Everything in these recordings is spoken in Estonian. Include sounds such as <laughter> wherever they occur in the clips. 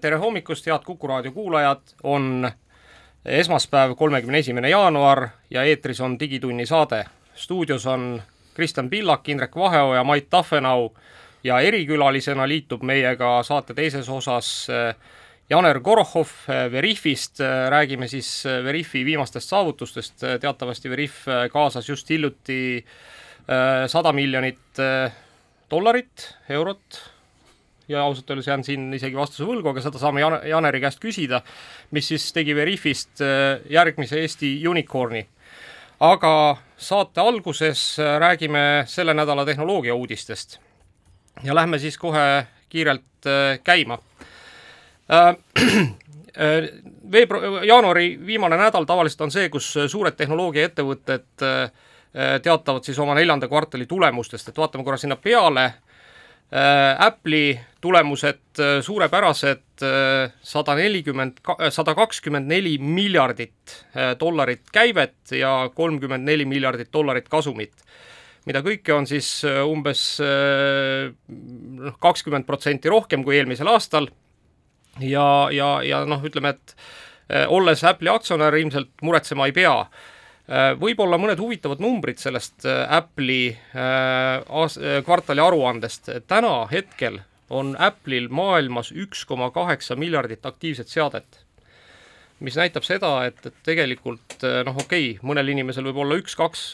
Tere hommikust, head Kuku raadio kuulajad, on esmaspäev, kolmekümne esimene jaanuar ja eetris on Digitunni saade. stuudios on Kristjan Pillak, Indrek Vaheoja, Mait Tafenau ja erikülalisena liitub meiega saate teises osas eh, Janer Korohov Veriffist, räägime siis Veriffi viimastest saavutustest, teatavasti Veriff kaasas just hiljuti eh, sada miljonit eh, dollarit, eurot ja ausalt öeldes jään siin isegi vastuse võlgu, aga seda saame Jan-, Janeri käest küsida, mis siis tegi Veriffist järgmise Eesti unicorn'i. aga saate alguses räägime selle nädala tehnoloogia uudistest. ja lähme siis kohe kiirelt käima. <clears throat> Veebru-, jaanuari viimane nädal tavaliselt on see, kus suured tehnoloogiaettevõtted teatavad siis oma neljanda kvartali tulemustest, et vaatame korra sinna peale Apple'i tulemused suurepärased, sada nelikümmend, sada kakskümmend neli miljardit dollarit käivet ja kolmkümmend neli miljardit dollarit kasumit. mida kõike on siis umbes noh, kakskümmend protsenti rohkem kui eelmisel aastal ja, ja, ja noh, ütleme, et olles Apple'i aktsionär ilmselt muretsema ei pea võib-olla mõned huvitavad numbrid sellest Apple'i aas-, kvartali aruandest. täna hetkel on Apple'il maailmas üks koma kaheksa miljardit aktiivset seadet. mis näitab seda, et, et tegelikult noh, okei okay,, mõnel inimesel võib olla üks, kaks,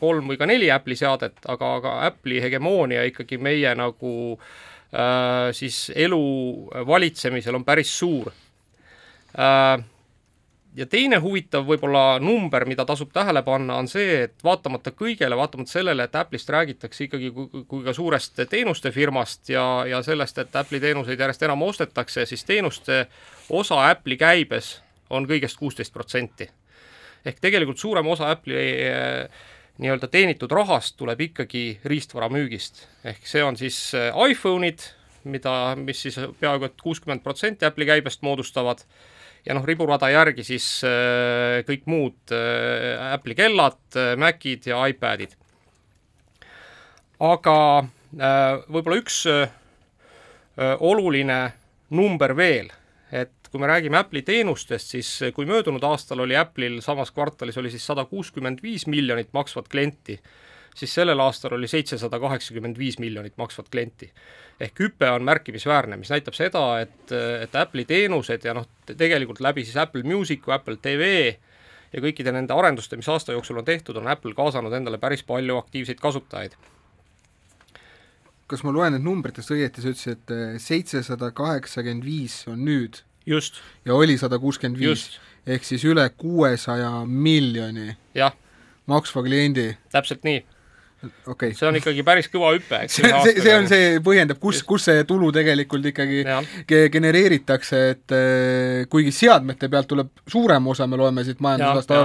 kolm või ka neli Apple'i seadet, aga, aga Apple'i hegemoonia ikkagi meie nagu äh, siis elu valitsemisel on päris suur äh, ja teine huvitav võib-olla number, mida tasub tähele panna, on see, et vaatamata kõigele, vaatamata sellele, et Apple'ist räägitakse ikkagi kui, kui ka suurest teenuste firmast ja, ja sellest, et Apple'i teenuseid järjest enam ostetakse, siis teenuste osa Apple'i käibes on kõigest kuusteist protsenti. ehk tegelikult suurem osa Apple'i eh, nii-öelda teenitud rahast tuleb ikkagi riistvara müügist, ehk see on siis iPhone'id, mida, mis siis peaaegu et kuuskümmend protsenti Apple'i käibest moodustavad ja noh, riburada järgi siis äh, kõik muud äh, Apple'i kellad äh,, Macid ja iPadid. aga võib-olla üks oluline number veel, et kui me räägime Apple'i teenustest, siis kui möödunud aastal oli Apple'il samas kvartalis oli siis sada kuuskümmend viis miljonit maksvat klienti, siis sellel aastal oli seitsesada kaheksakümmend viis miljonit maksvat klienti ehk hüpe on märkimisväärne, mis näitab seda, et, et Apple'i teenused ja noh, tegelikult läbi siis Apple Musicu, Apple TV ja kõikide nende arenduste, mis aasta jooksul on tehtud, on Apple kaasanud endale päris palju aktiivseid kasutajaid. kas ma loen need numbritest õieti, sa ütlesid, et eh, seitsesada kaheksakümmend viis on nüüd? just. ja oli sada kuuskümmend viis, ehk siis üle kuuesaja miljoni jah. maksva kliendi. täpselt nii okay.. see on ikkagi päris kõva hüpe, eks. see, see, see on, see põhjendab, kus, kus see tulu tegelikult ikkagi ge genereeritakse, et äh, kuigi seadmete pealt tuleb suurem osa, me loeme siit majandusaasta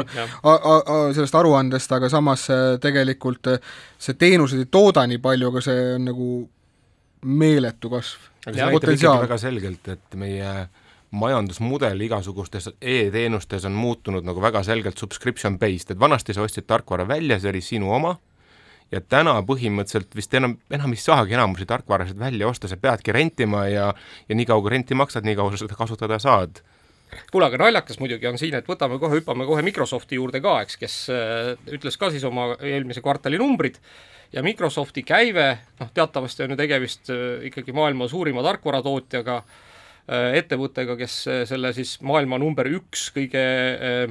sellest aruandest, aga samas äh, tegelikult äh, see teenused ei tooda nii palju, aga see on nagu meeletu kasv. aga see näitab ikkagi väga selgelt, et meie majandusmudel igasugustes e-teenustes on muutunud nagu väga selgelt subscription based, et vanasti sa ostsid tarkvara välja, see oli sinu oma ja täna põhimõtteliselt vist enam, enam ei saagi enamusi tarkvarasid välja osta, sa peadki rentima ja ja nii kaua, kui renti maksad, nii kaua sa seda kasutada saad. Kuule, aga naljakas muidugi on siin, et võtame kohe, hüppame kohe Microsofti juurde ka, eks, kes äh, ütles ka siis oma eelmise kvartali numbrid. Ja Microsofti käive, noh, teatavasti on ju tegemist äh, ikkagi maailma suurima tarkvaratootjaga äh,, ettevõttega, kes selle siis maailma number üks kõige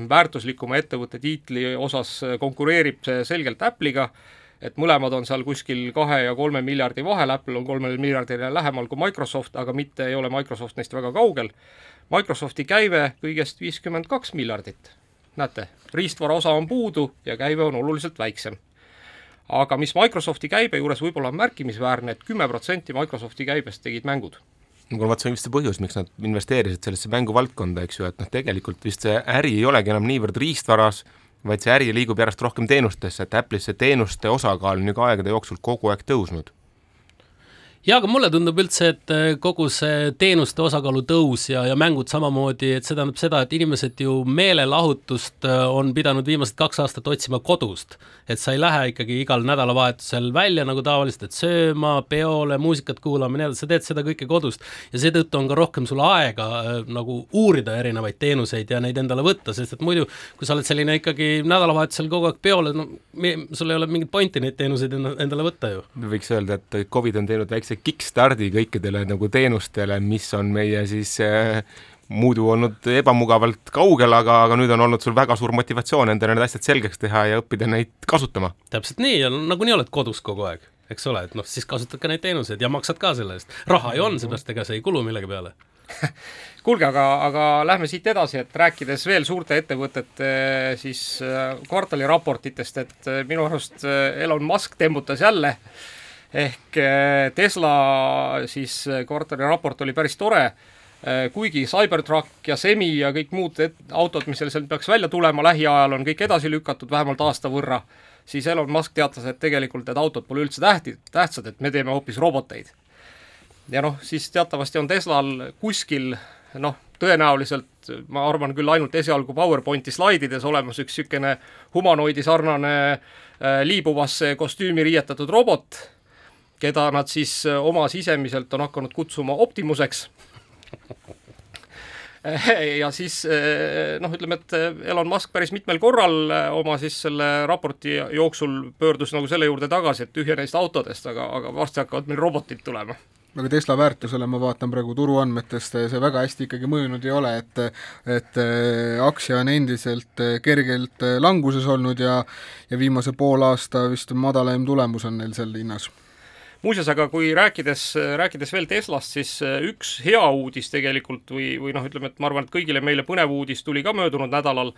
väärtuslikuma ettevõtte tiitli osas konkureerib selgelt Apple'iga et mõlemad on seal kuskil kahe ja kolme miljardi vahel, Apple on kolmele miljardile lähemal kui Microsoft, aga mitte ei ole Microsoft neist väga kaugel. Microsofti käive kõigest viiskümmend kaks miljardit. näete, riistvara osa on puudu ja käive on oluliselt väiksem. aga mis Microsofti käibe juures võib-olla on märkimisväärne et, et kümme protsenti Microsofti käibest tegid mängud no vot, see on vist see põhjus, miks nad investeerisid sellesse mänguvaldkonda, eks ju, et noh, tegelikult vist see äri ei olegi enam niivõrd riistvaras vaid see äri liigub järjest rohkem teenustesse, et Apple'is see teenuste osakaal on nagu aegade jooksul kogu aeg tõusnud jaa, aga mulle tundub üldse, et äh, kogu see teenuste osakaalu tõus ja, ja mängud samamoodi, et see tähendab seda, et inimesed ju meelelahutust äh, on pidanud viimased kaks aastat otsima kodust. et sa ei lähe ikkagi igal nädalavahetusel välja nagu tavaliselt, et sööma, peole, muusikat kuulama ja nii edasi, sa teed seda kõike kodust. ja seetõttu on ka rohkem sul aega äh, nagu uurida erinevaid teenuseid ja neid endale võtta, sest et muidu, kui sa oled selline ikkagi nädalavahetusel kogu aeg peole, no me, sul ei ole mingit pointi neid teenuseid endale võtta ju. võiks öelda, et Covid on teinud väikse väikse kickstardi kõikidele nagu teenustele, mis on meie siis äh, muidu olnud ebamugavalt kaugel, aga, aga nüüd on olnud sul väga suur motivatsioon endale need asjad selgeks teha ja õppida neid kasutama. täpselt nii, ja nagunii oled kodus kogu aeg, eks ole, et noh, siis kasutad ka neid teenuseid ja maksad ka selle eest. raha ju on, seepärast ega see ei kulu millegi peale <laughs> kuulge, aga, aga lähme siit edasi, et rääkides veel suurte ettevõtete äh, siis äh, kvartaliraportitest, et äh, minu arust Elon Musk tembutas jälle äh, ehk eh, Tesla siis eh, kvartaliraport oli päris tore, eh, kuigi Cybertruck ja Semi ja kõik muud autod, mis seal, seal peaks välja tulema lähiajal, on kõik edasi lükatud vähemalt aasta võrra, siis Elon Musk teatas, et tegelikult need autod pole üldse tähti, tähtsad, et me teeme hoopis roboteid. ja noh, siis teatavasti on Teslal kuskil noh, tõenäoliselt ma arvan küll ainult esialgu PowerPointi slaidides olemas üks niisugune humanoidi sarnane liibuvasse kostüümi riietatud robot, keda nad siis eh, oma sisemiselt on hakanud kutsuma Optimuseks. <laughs> Ja siis eh, noh, ütleme, et eh, Elon Musk päris mitmel korral oma siis selle raporti jooksul pöördus nagu selle juurde tagasi, et tühja neist autodest, aga, aga varsti hakkavad meil robotid tulema. Aga Tesla väärtusele ma vaatan praegu turuandmetest, see väga hästi ikkagi mõjunud ei ole, et et aktsia on endiselt kergelt languses olnud ja ja viimase poole aasta vist madalaim tulemus on neil seal hinnas muuseas, aga kui rääkides, rääkides veel Teslast, siis äh, üks hea uudis tegelikult või, või noh, ütleme, et ma arvan, et kõigile meile põnev uudis tuli ka möödunud nädalal,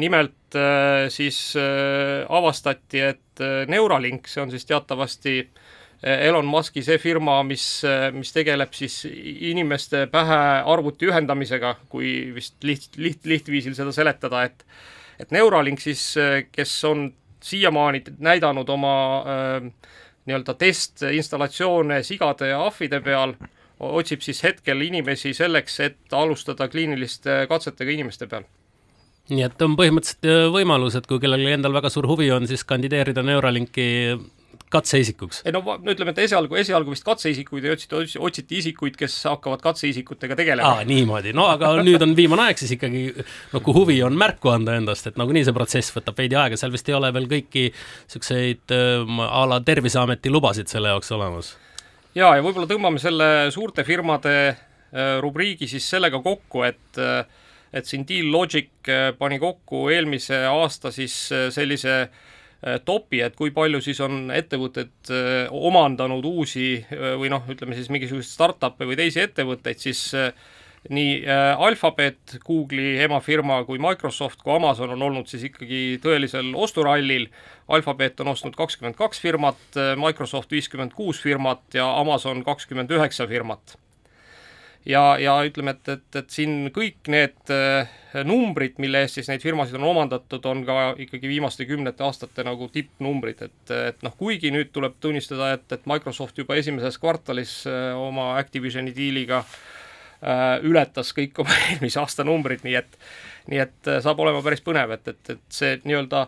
nimelt äh, siis äh, avastati, et Neuralink, see on siis teatavasti Elon Musk'i see firma, mis, mis tegeleb siis inimeste pähe arvuti ühendamisega, kui vist liht-, liht-, lihtviisil seda seletada, et et Neuralink siis, kes on siiamaani näidanud oma äh, nii-öelda testinstallatsioone sigade ja ahvide peal, otsib siis hetkel inimesi selleks, et alustada kliiniliste katsetega inimeste peal. Nii et on põhimõtteliselt äh, võimalus, et kui kellelgi endal väga suur huvi on, siis kandideerida Neuralinki katseisikuks? ei no no ütleme, et esialgu, esialgu vist katseisikuid ei otsita, otsiti isikuid, kes hakkavad katseisikutega tegelema. aa, niimoodi, no aga nüüd on viimane aeg siis ikkagi, no kui huvi on märku anda endast, et nagunii see protsess võtab veidi aega, seal vist ei ole veel kõiki niisuguseid ähm, a la Terviseameti lubasid selle jaoks olemas? jaa, ja võib-olla tõmbame selle suurte firmade äh, rubriigi siis sellega kokku, et äh, et siin Deal Logic äh, pani kokku eelmise aasta siis sellise äh, Äh, topi, et kui palju siis on ettevõtted äh, omandanud uusi äh, või noh, ütleme siis mingisuguseid startup'e või teisi ettevõtteid, siis nii Alphabet, Google'i emafirma kui Microsoft kui Amazon on olnud siis ikkagi tõelisel osturallil. Alphabet on ostnud kakskümmend kaks firmat, Microsoft viiskümmend kuus firmat ja Amazon kakskümmend üheksa firmat ja, ja ütleme, et, et, et siin kõik need äh, numbrid, mille eest siis neid firmasid on omandatud, on ka ikkagi viimaste kümnete aastate nagu tippnumbrid, et, et noh, kuigi nüüd tuleb tunnistada, et, et Microsoft juba esimeses kvartalis äh, oma Activisioni diiliga äh, ületas kõik oma <laughs> eelmise aasta numbrid, nii et nii et saab olema päris põnev, et, et, et see nii-öelda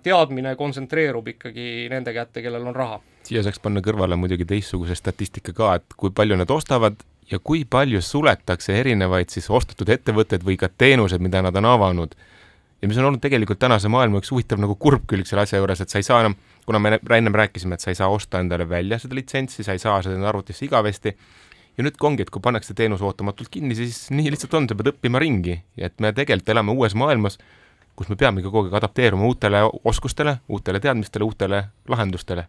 teadmine kontsentreerub ikkagi nende kätte, kellel on raha. siia saaks panna kõrvale muidugi teistsuguse statistika ka, et kui palju nad ostavad ja kui palju suletakse erinevaid siis ostetud ettevõtteid või ka teenuseid, mida nad on avanud. ja mis on olnud tegelikult tänase maailma üks huvitav nagu kurb külg selle asja juures, et sa ei saa enam, kuna me ennem rääkisime, et sa ei saa osta endale välja seda litsentsi, sa ei saa seda enda arvutisse igavesti, ja nüüd ongi, et kui pannakse teenus ootamatult kinni, siis nii lihtsalt on, sa pead õppima ringi, et me tegelikult elame uues maailmas, kus me peamegi kogu aeg adapteeruma uutele oskustele, uutele teadmistele, uutele lahendustele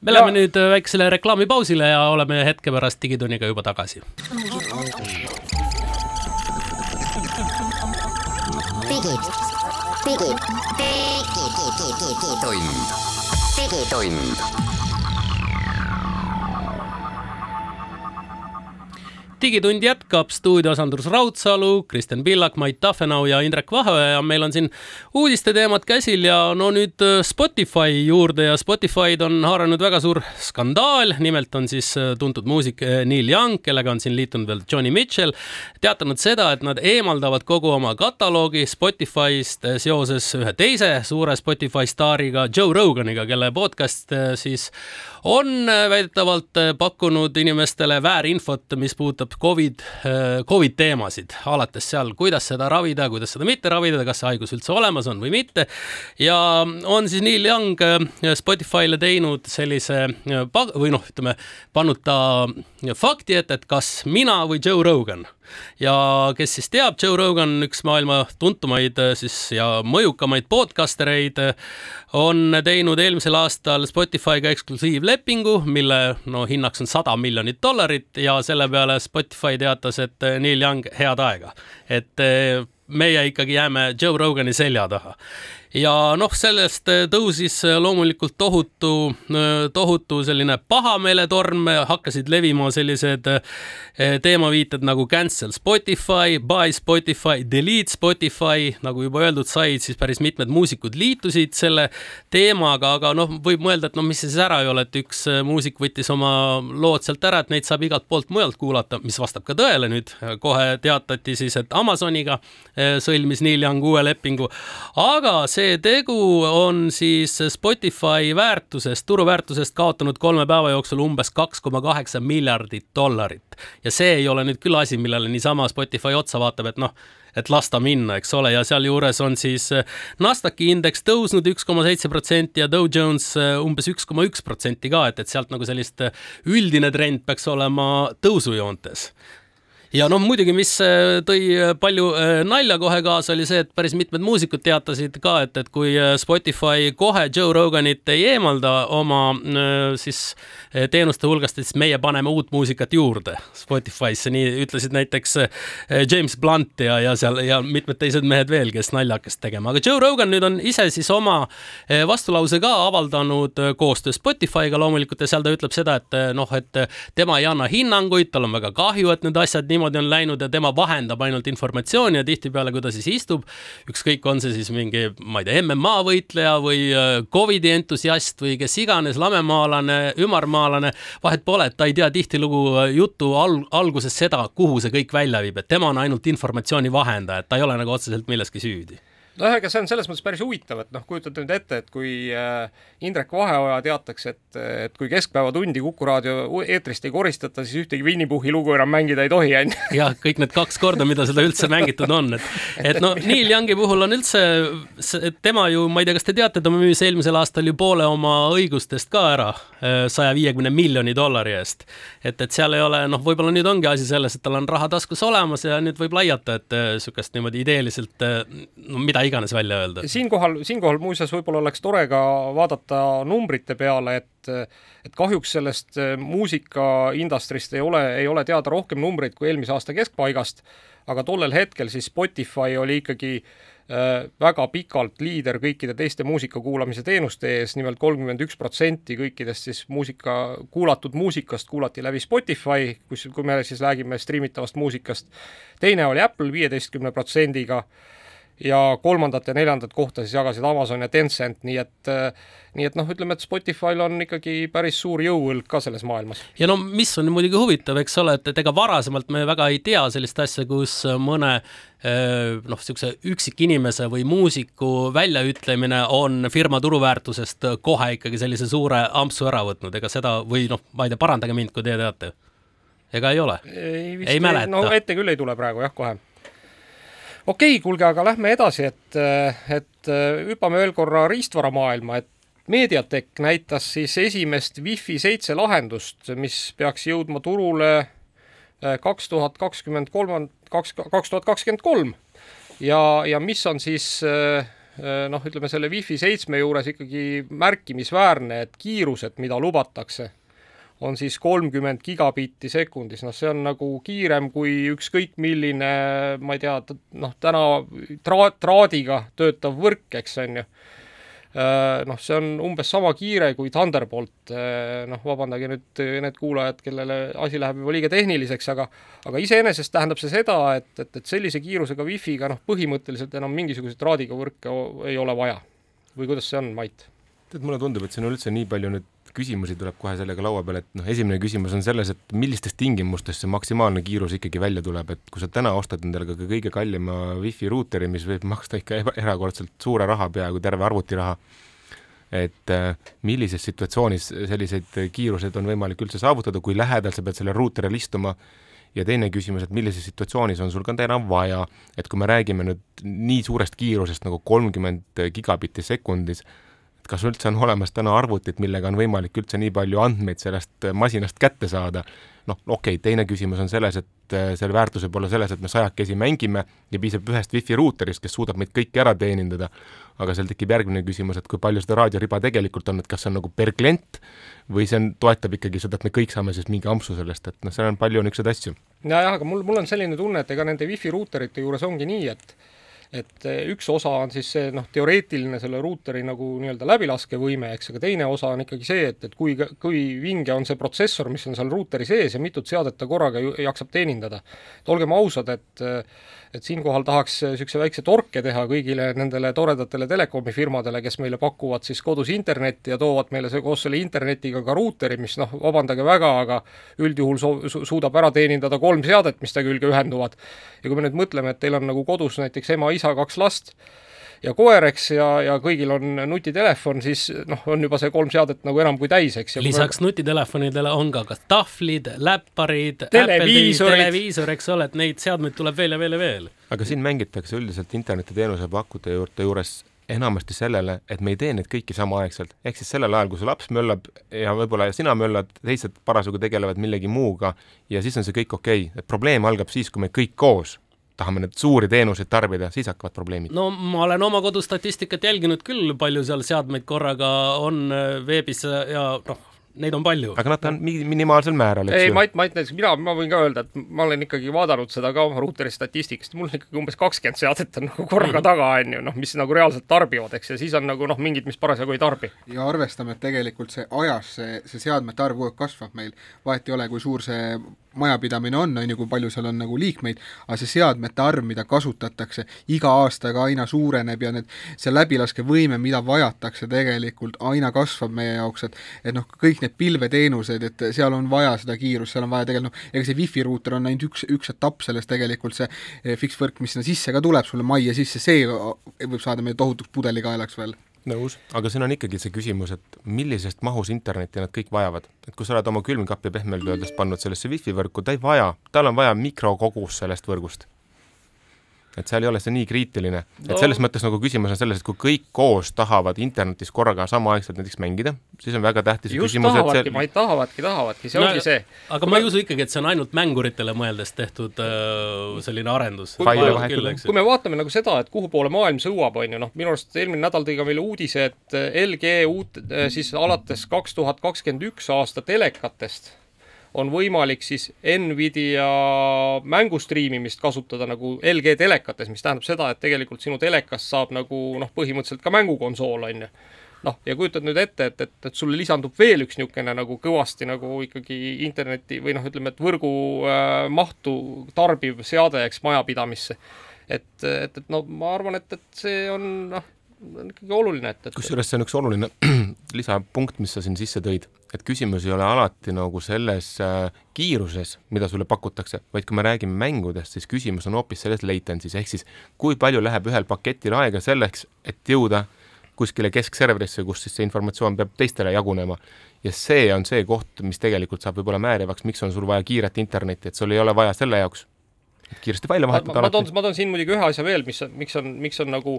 me läheme nüüd väiksele reklaamipausile ja oleme hetke pärast Digitunniga juba tagasi. digitund, digitund, digitund, digitund digitund jätkab, stuudios Andrus Raudsalu, Kristjan Pillak, Mait Tafenau ja Indrek Vaheoja ja meil on siin uudiste teemad käsil ja no nüüd äh, Spotify juurde ja Spotify'd on haaranud väga suur skandaal, nimelt on siis äh, tuntud muusik äh, Neil Young, kellega on siin liitunud veel Johnny Mitchell, teatanud seda, et nad eemaldavad kogu oma kataloogi Spotify'st seoses ühe teise suure Spotify staariga Joe Roganiga, kelle podcast siis on väidetavalt pakkunud inimestele väärinfot, mis puudutab Covid, Covid teemasid, alates seal, kuidas seda ravida, kuidas seda mitte ravida, kas see haigus üldse olemas on või mitte. ja on siis Neil Young Spotify'le teinud sellise või noh, ütleme, pannud ta fakti ette, et kas mina või Joe Rogan ja kes siis teab, Joe Rogan, üks maailma tuntumaid äh, siis ja mõjukamaid podcastereid, on teinud eelmisel aastal Spotify'ga eksklusiivlepingu, mille no hinnaks on sada miljonit dollarit ja selle peale Spotify teatas, et äh, Neil Young, head aega, et äh, meie ikkagi jääme Joe Rogani selja taha ja noh, sellest äh, tõusis äh, loomulikult tohutu, äh, tohutu selline pahameeletorm, hakkasid levima sellised teemaviited nagu cancel Spotify, buy Spotify, delete Spotify, nagu juba öeldud sai, siis päris mitmed muusikud liitusid selle teemaga, aga noh, võib mõelda, et no mis siis ära ei ole, et üks muusik võttis oma lood sealt ära, et neid saab igalt poolt mujalt kuulata, mis vastab ka tõele nüüd. kohe teatati siis, et Amazoniga sõlmis Neil Young uue lepingu, aga see see tegu on siis Spotify väärtusest, turuväärtusest kaotanud kolme päeva jooksul umbes kaks koma kaheksa miljardit dollarit. ja see ei ole nüüd küll asi, millele niisama Spotify otsa vaatab, et noh, et las ta minna, eks ole, ja sealjuures on siis Nasdaqi indeks tõusnud üks koma seitse protsenti ja Dow Jones umbes üks koma üks protsenti ka, et, et sealt nagu sellist üldine trend peaks olema tõusujoontes ja noh, muidugi, mis äh, tõi äh, palju äh, nalja kohe kaasa, oli see, et päris mitmed muusikud teatasid ka, et, et kui Spotify kohe Joe Roganit ei eemalda oma siis teenuste hulgast, siis meie paneme uut muusikat juurde Spotify'sse, nii ütlesid näiteks James Blunt ja, ja seal ja mitmed teised mehed veel, kes nalja hakkasid tegema, aga Joe Rogan nüüd on ise siis oma vastulause ka avaldanud koostöös Spotify'ga loomulikult ja seal ta ütleb seda, et noh, et tema ei anna hinnanguid, tal on väga kahju, et need asjad nii niimoodi on läinud ja tema vahendab ainult informatsiooni ja tihtipeale, kui ta siis istub, ükskõik, on see siis mingi, ma ei tea, MMA võitleja või äh, Covidi entusiast või kes iganes, lamemaalane, ümarmaalane, vahet pole, et ta ei tea tihtilugu äh, jutu al alguses seda, kuhu see kõik välja viib, et tema on ainult informatsiooni vahendaja, et ta ei ole nagu otseselt milleski süüdi nojah, ega see on selles mõttes päris huvitav, et noh, kujutate nüüd ette, et kui äh, Indrek Vaheoja teataks, et, et kui Keskpäevatundi Kuku raadio eetrist ei koristata, siis ühtegi Winny Puhhi lugu enam mängida ei tohi, on ju. jah, kõik need kaks korda, mida seda üldse mängitud on, et, et no <laughs> Neil Youngi puhul on üldse, tema ju, ma ei tea, kas te teate, ta müüs eelmisel aastal ju poole oma õigustest ka ära äh, saja viiekümne miljoni dollari eest. et, et seal ei ole, noh, võib-olla nüüd ongi asi selles, et tal on raha taskus olemas ja nüüd võib laiata, et niisugust äh, niimoodi ideeliselt, no mida iganes välja öelda. siinkohal, siinkohal muuseas võib-olla oleks tore ka vaadata numbrite peale, et et kahjuks sellest äh, muusikaindustrist ei ole, ei ole teada rohkem numbreid kui eelmise aasta keskpaigast, aga tollel hetkel siis Spotify oli ikkagi äh, väga pikalt liider kõikide teiste muusika kuulamise teenuste ees nimelt kolmkümmend üks protsenti kõikidest siis muusika, kuulatud muusikast kuulati läbi Spotify, kus, kui me siis räägime striimitavast muusikast. teine oli Apple viieteistkümne protsendiga ja kolmandat ja neljandat kohta siis jagasid Amazon ja Tencent, nii et nii et noh, ütleme, et Spotify'l on ikkagi päris suur jõuõlg ka selles maailmas. ja no mis on muidugi huvitav, eks ole, et, et ega varasemalt me väga ei tea sellist asja, kus mõne eh, noh, niisuguse üksikinimese või muusiku väljaütlemine on firma turuväärtusest kohe ikkagi sellise suure ampsu ära võtnud, ega seda või noh, ma ei tea, parandage mind, kui teie teate. ega ei ole? ei, ei mäleta? no ette küll ei tule praegu jah, kohe okei okay,, kuulge, aga lähme edasi, et, et hüppame veel korra riistvaramaailma, et Mediatek näitas siis esimest Wi-Fi seitse lahendust, mis peaks jõudma turule eh, kaks tuhat kakskümmend kolm, kaks, kaks tuhat kakskümmend kolm. ja, ja mis on siis eh, noh, ütleme selle Wi-Fi seitsme juures ikkagi märkimisväärne, et kiirused, mida lubatakse on siis kolmkümmend gigabitti sekundis, noh, see on nagu kiirem kui ükskõik milline, ma ei tea, noh, täna traat, traadiga töötav võrk, eks on ju. noh, see on umbes sama kiire kui Thunderbolt, noh, vabandage nüüd need kuulajad, kellele asi läheb juba liiga tehniliseks, aga aga iseenesest tähendab see seda, et, et, et sellise kiirusega wifi'ga noh, põhimõtteliselt enam mingisuguseid raadiga võrke ei ole vaja. või kuidas see on, Mait? tead, mulle tundub, et siin on üldse nii palju nüüd küsimusi tuleb kohe sellega laua peale, et noh, esimene küsimus on selles, et millistes tingimustes see maksimaalne kiirus ikkagi välja tuleb, et kui sa täna ostad endale ka kõige kallima wifi ruuteri, mis võib maksta ikka erakordselt suure raha, peaaegu terve arvutiraha, et äh, millises situatsioonis sellised kiirused on võimalik üldse saavutada, kui lähedal sa pead sellel ruuteril istuma, ja teine küsimus, et millises situatsioonis on sul ka enam vaja, et kui me räägime nüüd nii suurest kiirusest nagu kolmkümmend gigabitti sekundis, kas üldse on olemas täna arvutid, millega on võimalik üldse nii palju andmeid sellest äh, masinast kätte saada, noh, okei okay,, teine küsimus on selles, et äh, selle väärtus võib olla selles, et me sajakesi mängime ja piisab ühest wifi ruuterist, kes suudab meid kõiki ära teenindada, aga seal tekib järgmine küsimus, et kui palju seda raadioriba tegelikult on, et kas see on nagu per klient või see on, toetab ikkagi seda, et me kõik saame siis mingi ampsu sellest, et noh, seal on palju niisuguseid asju. nojah, aga mul, mul on selline tunne, et ega nende wifi ruuterite juures ongi nii, et et eh, üks osa on siis see noh, teoreetiline selle ruuteri nagu nii-öelda läbilaskevõime, eks, aga teine osa on ikkagi see, et, et kui, kui vinge on see protsessor, mis on seal ruuteri sees ja mitut seadet ta korraga jaksab teenindada. et olgem ausad, et et siinkohal tahaks niisuguse väikse torke teha kõigile nendele toredatele telekomi firmadele, kes meile pakuvad siis kodus internetti ja toovad meile see koos selle internetiga ka ruuteri, mis noh, vabandage väga, aga üldjuhul su-, suudab ära teenindada kolm seadet, mis ta külge ühenduvad. ja kui me nüüd mõtleme, et teil on nagu kodus näiteks ema-isa kaks last, ja koer, eks, ja, ja kõigil on nutitelefon, siis noh, on juba see kolm seadet nagu enam kui täis, eks. lisaks me... nutitelefonidele on ka kas tahvlid, läpparid, televiisor, eks ole, et neid seadmeid tuleb veel ja veel ja veel. aga siin mängitakse üldiselt internetiteenuse pakkujate juurde juures enamasti sellele, et me ei tee neid kõiki samaaegselt, ehk siis sellel ajal, kui su laps möllab ja võib-olla sina möllad, teised parasjagu tegelevad millegi muuga ja siis on see kõik okei okay., et probleem algab siis, kui me kõik koos tahame neid suuri teenuseid tarbida, siis hakkavad probleemid. no ma olen oma kodustatistikat jälginud küll, palju seal seadmeid korraga on äh, veebis ja noh, neid on palju. aga nad on minimaalsel määral, eks ju? ei, Mait, Mait näiteks mina, ma võin ka öelda, et ma olen ikkagi vaadanud seda ka oma ruuteri statistikast, mul on ikkagi umbes kakskümmend seadet on nagu korraga taga, on ju, noh, mis nagu reaalselt tarbivad, eks, ja siis on nagu noh, mingid, mis parasjagu ei tarbi. ja arvestame, et tegelikult see ajas, see, see seadmete arv kogu aeg kasvab meil, vahet ei ole, kui suur see majapidamine on, on ju, kui palju seal on nagu liikmeid, aga see seadmete arv, mida kasutatakse, iga aastaga aina suureneb ja need, see läbilaskevõime, mida vajatakse tegelikult, aina kasvab meie jaoks, et et noh, kõik need pilveteenused, et seal on vaja seda kiirust, seal on vaja tegelikult noh, ega see wifi ruuter on ainult üks, üks etapp sellest tegelikult, see eh, fiksvõrk, mis sinna sisse ka tuleb sulle majja sisse, see võib saada meie tohutuks pudelikaelaks veel nõus, aga siin on ikkagi see küsimus, et millisest mahus internetti nad kõik vajavad. et kui sa oled oma külmkapi pehmelt öeldes pannud sellesse wifi võrku, ta ei vaja, tal on vaja mikrokogust sellest võrgust et seal ei ole see nii kriitiline, et selles mõttes nagu küsimus on selles, et kui kõik koos tahavad internetis korraga samaaegselt näiteks mängida, siis on väga tähtis just küsimus, tahavadki see..., ma ei tahavadki, tahavadki, see no, ongi see. aga ma ei usu ikkagi, et see on ainult mänguritele mõeldes tehtud äh, selline arendus. kui me vaatame nagu seda, et kuhu poole maailm sõuab, on ju, noh, minu arust eelmine nädal tõi ka meile uudise, et LG uut, siis alates kaks tuhat kakskümmend üks aasta telekatest on võimalik siis Nvidia mängustriimimist kasutada nagu LG telekates, mis tähendab seda, et tegelikult sinu telekast saab nagu noh, põhimõtteliselt ka mängukonsool, on ju noh, ja kujutad nüüd ette, et, et, et sulle lisandub veel üks niisugune nagu kõvasti nagu ikkagi interneti või noh, ütleme, et võrgu äh, mahtu tarbiv seade, eks, majapidamisse. et, et, et no ma arvan, et, et see on noh, on ikkagi oluline, et, et kusjuures see on üks oluline <clears throat> lisapunkt, mis sa siin sisse tõid, et küsimus ei ole alati nagu selles äh, kiiruses, mida sulle pakutakse, vaid kui me räägime mängudest, siis küsimus on hoopis selles latency's, ehk siis kui palju läheb ühel paketil aega selleks, et jõuda kuskile keskserverisse, kus siis see informatsioon peab teistele jagunema. ja see on see koht, mis tegelikult saab võib-olla määravaks, miks on sul vaja kiiret internetti, et sul ei ole vaja selle jaoks kiiresti välja vahetada. ma toon, ma toon siin muidugi ühe asja veel, mis, miks on, miks on nagu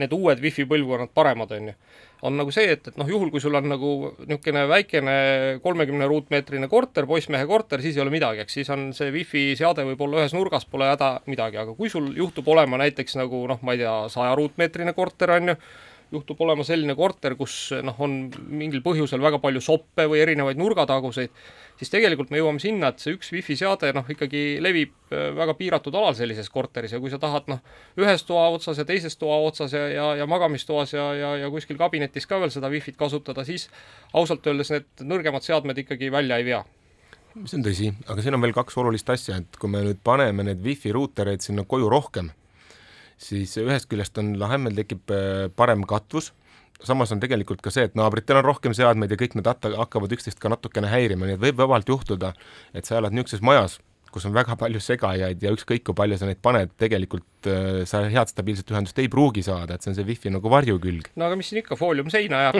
need uued wifi põlvkonnad paremad, on ju. on nagu see, et, et noh, juhul kui sul on nagu niisugune väikene kolmekümne ruutmeetrine korter, poissmehe korter, siis ei ole midagi, eks siis on see wifi seade võib-olla ühes nurgas, pole häda midagi, aga kui sul juhtub olema näiteks nagu noh, ma ei tea, saja ruutmeetrine korter, on ju, juhtub olema selline korter, kus noh, on mingil põhjusel väga palju soppe või erinevaid nurgataguseid, siis tegelikult me jõuame sinna, et see üks wifi seade noh, ikkagi levib äh, väga piiratud alal sellises korteris ja kui sa tahad noh, ühes toa otsas ja teises toa otsas ja, ja, ja magamistoas ja, ja, ja kuskil kabinetis ka veel seda wifi't kasutada, siis ausalt öeldes need nõrgemad seadmed ikkagi välja ei vea. See on tõsi, aga siin on veel kaks olulist asja, et kui me nüüd paneme need wifi ruutereid sinna koju rohkem, siis ühest küljest on lahem, meil tekib äh, parem katvus. Samas on tegelikult ka see, et naabritel on rohkem seadmeid ja kõik need hakkavad üksteist ka natukene häirima, nii et võib vabalt juhtuda, et sa elad niisuguses majas, kus on väga palju segajaid ja ükskõik, kui palju sa neid paned, tegelikult äh, sa head stabiilset ühendust ei pruugi saada, et see on see wifi nagu varjukülg. no aga mis siin ikka, foolium seina ja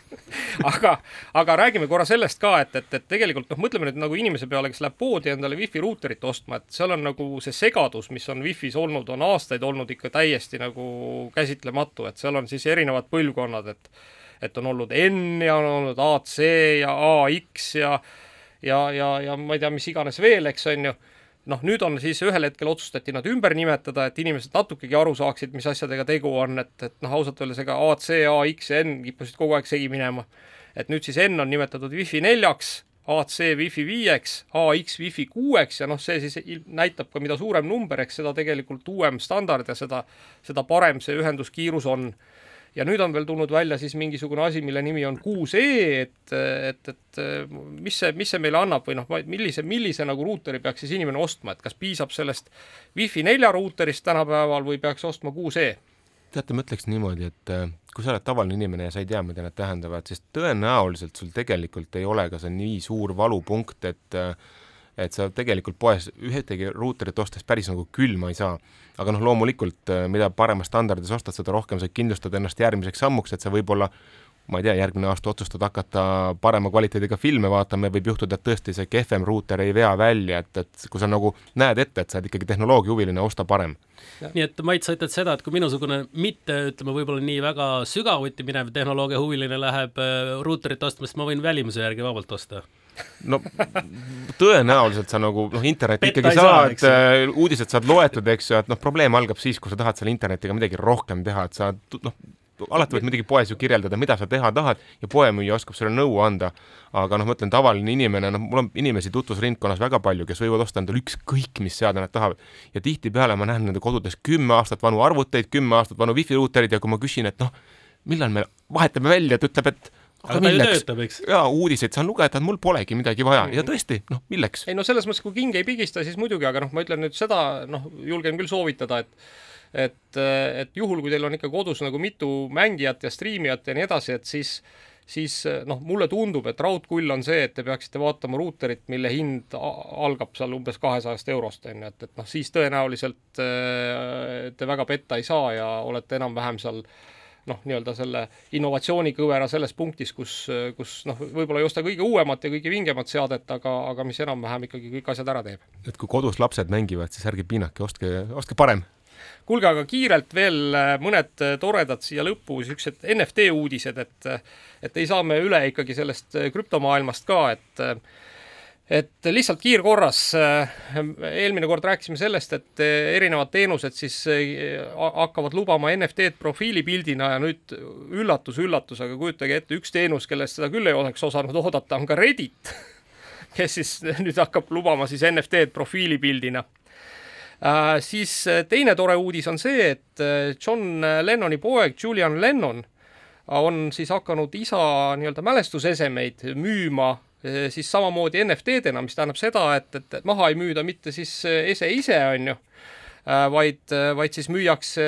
<laughs> aga, aga räägime korra sellest ka, et, et, et tegelikult noh, mõtleme nüüd nagu inimese peale, kes läheb poodi endale wifi ruuterit ostma, et seal on nagu see segadus, mis on wifi's olnud, on aastaid olnud ikka täiesti nagu käsitlematu, et seal on siis erinevad põlvkonnad, et et on olnud N ja on olnud AC ja AX ja ja, ja, ja ma ei tea, mis iganes veel, eks on ju noh, nüüd on siis ühel hetkel otsustati nad ümber nimetada, et inimesed natukegi aru saaksid, mis asjadega tegu on, et, et noh, ausalt öeldes ega AC, AX ja N kippusid kogu aeg segi minema. et nüüd siis N on nimetatud Wi-Fi neljaks, AC Wi-Fi viieks, AX Wi-Fi kuueks ja noh, see siis näitab ka, mida suurem number, eks seda tegelikult uuem standard ja seda, seda parem see ühenduskiirus on ja nüüd on veel tulnud välja siis mingisugune asi, mille nimi on 6E, et, et, et mis see, mis see meile annab või noh, millise, millise nagu ruuteri peaks siis inimene ostma, et kas piisab sellest Wi-Fi nelja ruuterist tänapäeval või peaks ostma 6E? teate, ma ütleks niimoodi, et äh, kui sa oled tavaline inimene ja sa ei tea, mida need tähendavad, siis tõenäoliselt sul tegelikult ei ole ka see nii suur valupunkt, et äh, et sa tegelikult poes ühtegi ruuterit ostes päris nagu külma ei saa. aga noh, loomulikult äh, mida paremas standardis ostad, seda rohkem sa kindlustad ennast järgmiseks sammuks, et sa võib-olla ma ei tea, järgmine aasta otsustad hakata parema kvaliteediga filme vaatama ja võib juhtuda, et tõesti see kehvem ruuter ei vea välja, et, et kui sa nagu näed ette, et sa oled ikkagi tehnoloogiahuviline, osta parem. nii et Mait, sa ütled seda, et kui minusugune mitte, ütleme, võib-olla nii väga sügavuti minev tehnoloogiahuviline läheb äh, ruuterit ostma, siis ma võin välimuse järgi vabalt osta no tõenäoliselt sa nagu noh, internetti ikkagi saad saa,, äh, uudised saad loetud, eks ju, et noh, probleem algab siis, kui sa tahad selle internetiga midagi rohkem teha, et sa noh, alati võid muidugi poes ju kirjeldada, mida sa teha tahad ja poemüüja oskab sulle nõu anda. aga noh, ma ütlen, tavaline inimene, noh, mul on inimesi tutvusringkonnas väga palju, kes võivad osta endale ükskõik, mis seade nad tahavad. ja tihtipeale ma näen nende kodudes kümme aastat vanu arvuteid, kümme aastat vanu wifi ruuterid ja kui ma küsin, et noh, millal me vahetame välja, ta ütleb, et aga milleks? jaa, uudiseid saan lugeda, mul polegi midagi vaja ja tõesti, noh, milleks? ei no selles mõttes, kui king ei pigista, siis muidugi, aga noh, ma ütlen nüüd seda, noh, julgen küll soovitada, et et, et juhul, kui teil on ikka kodus nagu mitu mängijat ja striimijat ja nii edasi, et siis siis noh, mulle tundub, et raudkull on see, et te peaksite vaatama ruuterit, mille hind algab seal umbes kahesajast eurost, on ju, et, et noh, siis tõenäoliselt te väga petta ei saa ja olete enam-vähem seal äh, noh, nii-öelda selle innovatsioonikõvera selles punktis, kus, kus noh, võib-olla ei osta kõige uuemat ja kõige vingemat seadet, aga, aga mis enam-vähem ikkagi kõik asjad ära teeb. et kui kodus lapsed mängivad, siis ärge piinake, ostke, ostke parem kuulge, aga kiirelt veel äh, mõned äh, toredad siia lõppu, siuksed NFT uudised, et et ei saa me üle ikkagi sellest äh, krüptomaailmast ka, et et lihtsalt kiirkorras, äh, eelmine kord rääkisime sellest, et äh, erinevad teenused siis äh, hakkavad lubama NFT-d profiilipildina ja nüüd üllatus-üllatus, aga kujutage ette, üks teenus, kellest seda küll ei oleks osanud oodata, on ka Reddit, <laughs> kes siis nüüd hakkab lubama siis NFT-d profiilipildina äh,. siis teine tore uudis on see, et John Lennoni poeg Julian Lennon on siis hakanud isa nii-öelda mälestusesemeid müüma siis samamoodi NFT-dena, mis tähendab seda, et, et, et maha ei müüda mitte siis äh, ese ise, on ju, äh, vaid, vaid siis müüakse,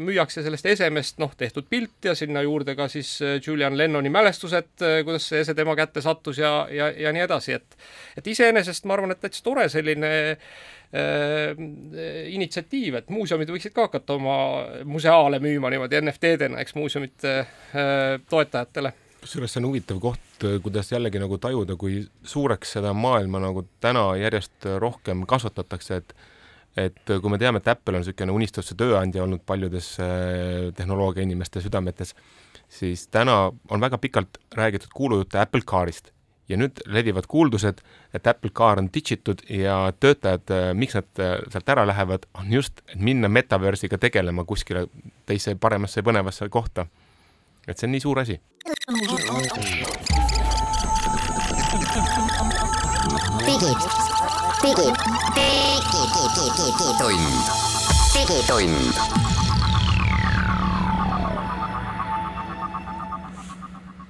müüakse sellest esemest noh, tehtud pilt ja sinna juurde ka siis Julian Lennoni mälestused, kuidas see ese tema kätte sattus ja, ja, ja nii edasi, et et iseenesest ma arvan, et täitsa tore selline äh, initsiatiiv, et muuseumid võiksid ka hakata oma museaale müüma niimoodi NFT-dena, eks muuseumite äh, toetajatele kusjuures see on huvitav koht, kuidas jällegi nagu tajuda, kui suureks seda maailma nagu täna järjest rohkem kasvatatakse, et et kui me teame, et Apple on niisugune unistuste tööandja olnud paljudes äh, tehnoloogiainimeste südametes, siis täna on väga pikalt räägitud kuulujutte Apple Carist ja nüüd levivad kuuldused, et Apple Car on ditšitud ja töötajad, miks nad sealt ära lähevad, on just, et minna metaversiga tegelema kuskile teise paremasse ja põnevasse kohta. Et see on nii suur asi. digitund, digitund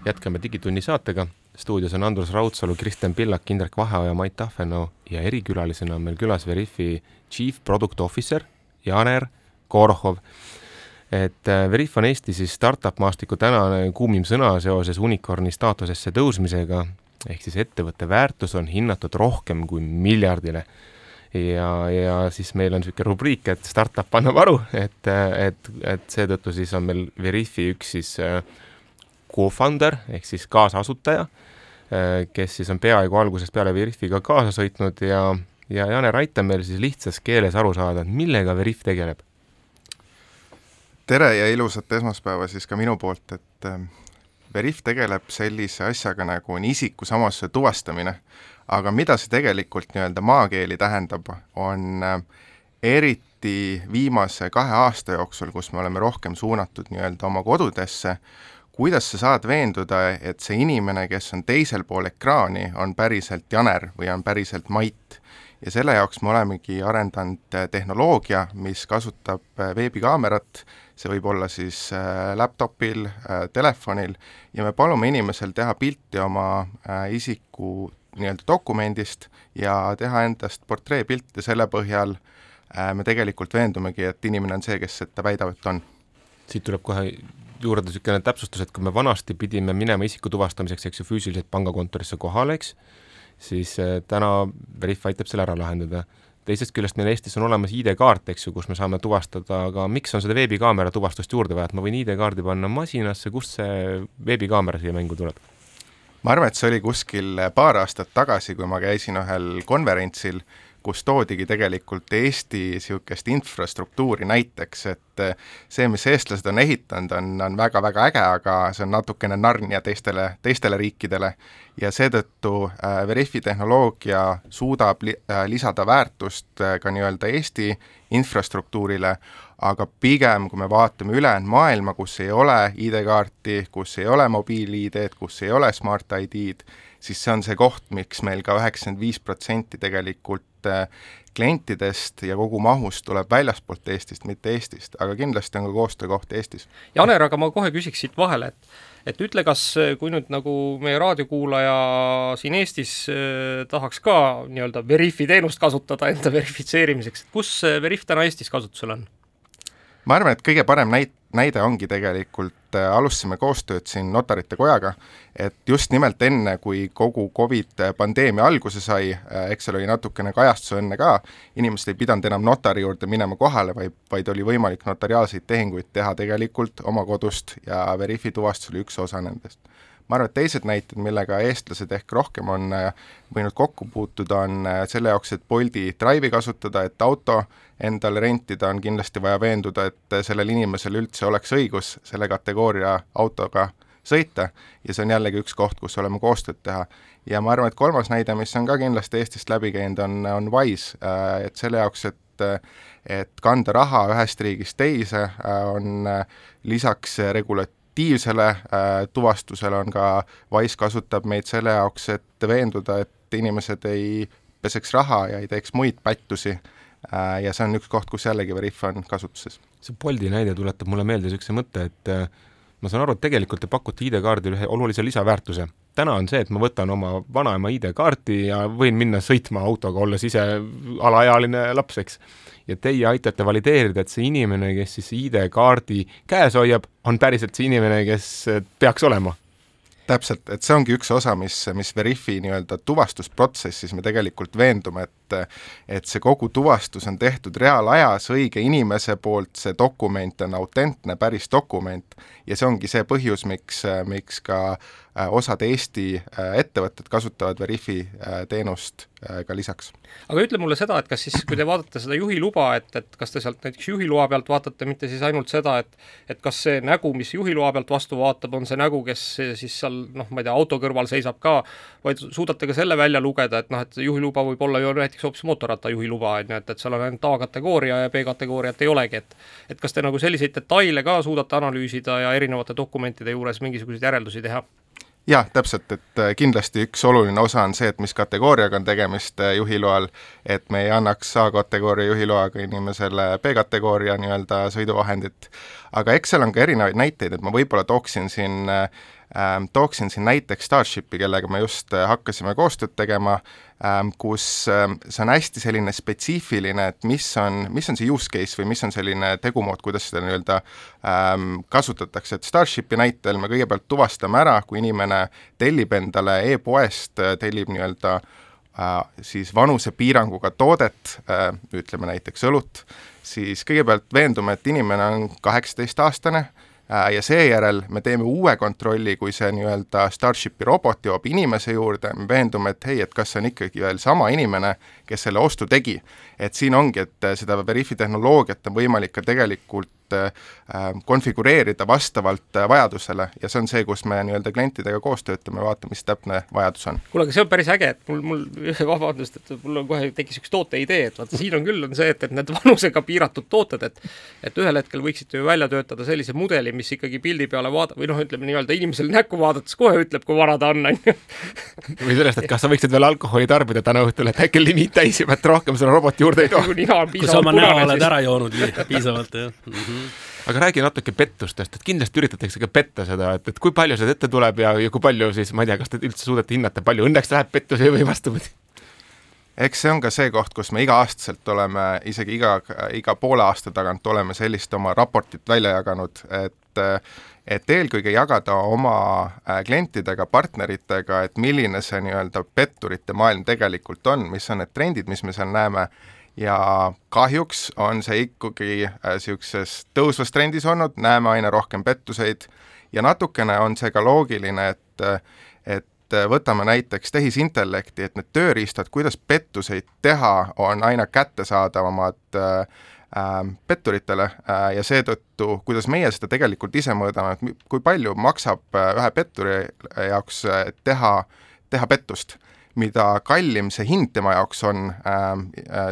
jätkame Digitunni saatega. stuudios on Andrus Raudsalu, Kristjan Pillak, Indrek Vaheoja, Mait Tahvenau ja erikülalisena on meil külas Veriffi Chief Product Officer Janer Korohov. Et äh, Veriff on Eesti siis startup maastiku tänane kuumim sõna seoses unicorn'i staatusesse tõusmisega, ehk siis ettevõtte väärtus on hinnatud rohkem kui miljardile ja, ja siis meil on niisugune rubriik, et startup annab aru, et, et, et seetõttu siis on meil Veriffi üks siis äh, co-founder ehk siis kaasasutaja, äh, kes siis on peaaegu algusest peale Veriffiga kaasa sõitnud ja, ja Janer, aita meil siis lihtsas keeles aru saada, et millega Veriff tegeleb? Tere ja ilusat esmaspäeva siis ka minu poolt, et äh, Veriff tegeleb sellise asjaga nagu on isikusamasuse tuvastamine, aga mida see tegelikult nii-öelda maakeeli tähendab, on äh, eriti viimase kahe aasta jooksul, kus me oleme rohkem suunatud nii-öelda oma kodudesse, kuidas sa saad veenduda, et see inimene, kes on teisel pool ekraani, on päriselt Janer või on päriselt Mait? Ja selle jaoks me olemegi arendanud äh, tehnoloogia, mis kasutab äh, veebikaamerat, see võib olla siis äh, laptopil, telefonil, ja me palume inimesel teha pilti oma isiku nii-öelda dokumendist ja teha endast portreepilt ja selle põhjal. Me tegelikult veendumegi, et inimene on see, kes ta väidab, et on. siit tuleb kohe juurde niisugune täpsustus, et kui me vanasti pidime minema isiku tuvastamiseks, eks ju, füüsiliselt pangakontorisse kohale, eks, siis äh, täna Veriff aitab selle ära lahendada. teisest küljest meil Eestis on olemas ID-kaart, eks ju, kus me saame tuvastada, aga miks on seda veebikaamera tuvastust juurde vaja, et ma võin ID-kaardi panna masinasse, kust see veebikaamera siia mängu tuleb? ma arvan, et see oli kuskil paar aastat tagasi, kui ma käisin ühel konverentsil kus toodigi tegelikult Eesti niisugust infrastruktuuri näiteks, et eh, see, mis eestlased on ehitanud, on, on väga-väga äge, aga see on natukene Narnia teistele, teistele riikidele. Ja seetõttu äh, Veriffi tehnoloogia suudab li, äh, lisada väärtust äh, ka nii-öelda Eesti infrastruktuurile, aga pigem, kui me vaatame ülejäänud maailma, kus ei ole ID-kaarti, kus ei ole mobiil-ID-d, kus ei ole Smart ID-d, siis see on see koht, miks meil ka üheksakümmend viis protsenti tegelikult äh, klientidest ja kogu mahust tuleb väljaspoolt Eestist, mitte Eestist, aga kindlasti on ka koostöökoht Eestis. Janer, aga ma kohe küsiks siit vahele, et et ütle, kas kui nüüd nagu meie raadiokuulaja siin Eestis eh, tahaks ka nii-öelda Veriffi teenust kasutada enda verifitseerimiseks, et kus Veriff täna Eestis kasutusel on? Ma arvan, et kõige parem näit-, näide ongi tegelikult, äh, alustasime koostööd siin Notarite Kojaga, et just nimelt enne, kui kogu Covid pandeemia alguse sai, äh, eks seal oli natukene kajastusõnne ka, inimesed ei pidanud enam notari juurde minema kohale, vaid, vaid oli võimalik notariaalseid tehinguid teha tegelikult oma kodust ja Veriffi tuvastus oli üks osa nendest ma arvan, et teised näited, millega eestlased ehk rohkem on äh, võinud kokku puutuda, on äh, selle jaoks, et Bolti Drive'i kasutada, et auto endale rentida, on kindlasti vaja veenduda, et äh, sellel inimesel üldse oleks õigus selle kategooria autoga sõita ja see on jällegi üks koht, kus oleme koostööd teha. ja ma arvan, et kolmas näide, mis on ka kindlasti Eestist läbi käinud, on, on Wise, et selle jaoks, et et kanda raha ühest riigist teise, on lisaks regula-, aktiivsele äh, tuvastusele on ka Wise kasutab meid selle jaoks, et veenduda, et inimesed ei peseks raha ja ei teeks muid pättusi äh,. ja see on üks koht, kus jällegi Veriff on kasutuses. see Bolti näide tuletab mulle meelde niisuguse mõtte, et äh, ma saan aru, et tegelikult te pakute ID-kaardile ühe olulise lisaväärtuse. täna on see, et ma võtan oma vanaema ID-kaarti ja võin minna sõitma autoga, olles ise alaealine laps, eks ja teie aitate valideerida, et see inimene, kes siis ID-kaardi käes hoiab, on päriselt see inimene, kes peaks olema täpselt, et see ongi üks osa, mis, mis Veriffi nii-öelda tuvastusprotsessis me tegelikult veendume, et et see kogu tuvastus on tehtud reaalajas õige inimese poolt, see dokument on autentne, päris dokument ja see ongi see põhjus, miks, miks ka äh, osad Eesti äh, ettevõtted kasutavad Veriffi äh, teenust ka lisaks. aga ütle mulle seda, et kas siis, kui te vaatate seda juhiluba, et, et kas te sealt näiteks juhiloa pealt vaatate mitte siis ainult seda, et et kas see nägu, mis juhiloa pealt vastu vaatab, on see nägu, kes siis seal noh, ma ei tea, auto kõrval seisab ka, vaid suudate ka selle välja lugeda, et noh, et juhiluba võib olla ju näiteks hoopis mootorrattajuhiluba, on ju, et, et seal on ainult A-kategooria ja B-kategooriat ei olegi, et et kas te nagu selliseid detaile ka suudate analüüsida ja erinevate dokumentide juures mingisuguseid järeldusi teha? jah, täpselt, et äh, kindlasti üks oluline osa on see, et mis kategooriaga on tegemist äh, juhiloal, et me ei annaks A-kategooria juhiloaga inimesele B-kategooria nii-öelda sõiduvahendit, aga eks seal on ka erinevaid näiteid, et ma võib-olla tooksin siin äh, Ähm, tooksin siin näiteks Starshipi, kellega me just äh, hakkasime koostööd tegema, ähm, kus ähm, see on hästi selline spetsiifiline, et mis on, mis on see use case või mis on selline tegumood, kuidas seda nii-öelda ähm, kasutatakse, et Starshipi näitel me kõigepealt tuvastame ära, kui inimene tellib endale e-poest, äh, tellib nii-öelda äh, siis vanusepiiranguga toodet ütleme näiteks õlut, siis kõigepealt veendume, et inimene on kaheksateistaastane äh,, Äh, ja seejärel me teeme uue kontrolli, kui see nii-öelda Starshipi robot jõuab inimese juurde, me veendume, et hei, et kas see on ikkagi veel sama inimene, kes selle ostu tegi. et siin ongi, et seda Veriffi tehnoloogiat on võimalik ka tegelikult äh, konfigureerida vastavalt äh, vajadusele ja see on see, kus me nii-öelda klientidega koos töötame, vaatame, mis täpne vajadus on. kuule, aga see on päris äge, et mul, mul, <laughs> vabandust, et mul on kohe tekkis üks tooteidee, et vaata, siin on küll, on see, et, et need vanusega piiratud tooted, et et ühel hetkel võiksite ju välja töötada sellise mudeli, mis ikkagi pildi peale vaada- või noh, ütleme nii-öelda inimesele näkku vaadates kohe ütleb, kui vana ta on, on ju. või sellest, et kas sa võiksid veel alkoholi tarbida täna õhtul, et äkki limiit täis juba, et rohkem seda roboti juurde ei too. kui sa oma näo oled ära joonud piisavalt, jah mm. -hmm aga räägi natuke pettustest, et kindlasti üritatakse ka petta seda, et, et kui palju seda ette tuleb ja, ja kui palju siis, ma ei tea, kas te üldse suudate hinnata, palju õnneks läheb pettusi või vastupidi? eks see on ka see koht, kus me iga-aastaselt oleme, isegi iga, iga poole aasta tagant oleme sellist oma raportit välja jaganud, et et eelkõige jagada oma äh, klientidega, partneritega, et milline see nii-öelda petturite maailm tegelikult on, mis on need trendid, mis me seal näeme, ja kahjuks on see ikkagi niisuguses äh, tõusvas trendis olnud, näeme aina rohkem pettuseid. Ja natukene on see ka loogiline, et et võtame näiteks tehisintellekti, et need tööriistad, kuidas pettuseid teha, on aina kättesaadavamad äh, petturitele äh, ja seetõttu, kuidas meie seda tegelikult ise mõõdame, et kui palju maksab äh, ühe petturi jaoks äh, teha, teha pettust, mida kallim see hind tema jaoks on, ähm,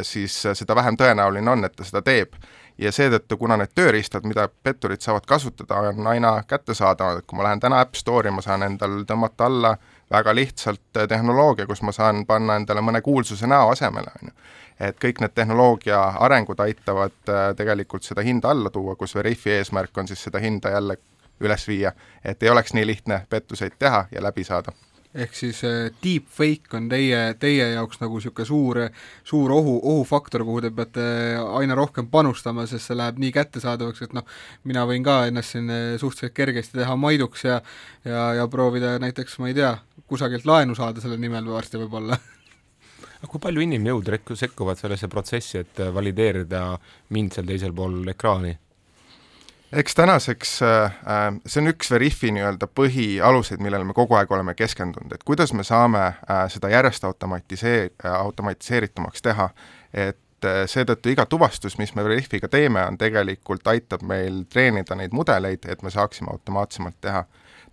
siis seda vähem tõenäoline on, et ta seda teeb. Ja seetõttu, kuna need tööriistad, mida petturid saavad kasutada, on aina kättesaadavad, et kui ma lähen täna App Store'i, ma saan endal tõmmata alla väga lihtsalt tehnoloogia, kus ma saan panna endale mõne kuulsuse näo asemele, on ju et kõik need tehnoloogia arengud aitavad äh, tegelikult seda hinda alla tuua, kus Veriffi eesmärk on siis seda hinda jälle üles viia, et ei oleks nii lihtne pettuseid teha ja läbi saada. Ehk siis äh, deepfake on teie, teie jaoks nagu niisugune suur, suur ohu, ohufaktor, kuhu te peate aina rohkem panustama, sest see läheb nii kättesaadavaks, et noh, mina võin ka ennast siin äh, suhteliselt kergesti teha maiduks ja ja, ja proovida näiteks, ma ei tea, kusagilt laenu saada selle nimel varsti võib-olla <laughs> aga kui palju inimjõud sekkuvad sellesse protsessi, et äh, valideerida mind seal teisel pool ekraani? eks tänaseks äh, äh, see on üks Veriffi nii-öelda põhialuseid, millele me kogu aeg oleme keskendunud, et kuidas me saame seda järjest automatisee-, automatiseeritumaks teha, et seetõttu iga tuvastus, mis me Veriffiga teeme, on tegelikult, aitab meil treenida neid mudeleid, et me saaksime automaatsemalt teha.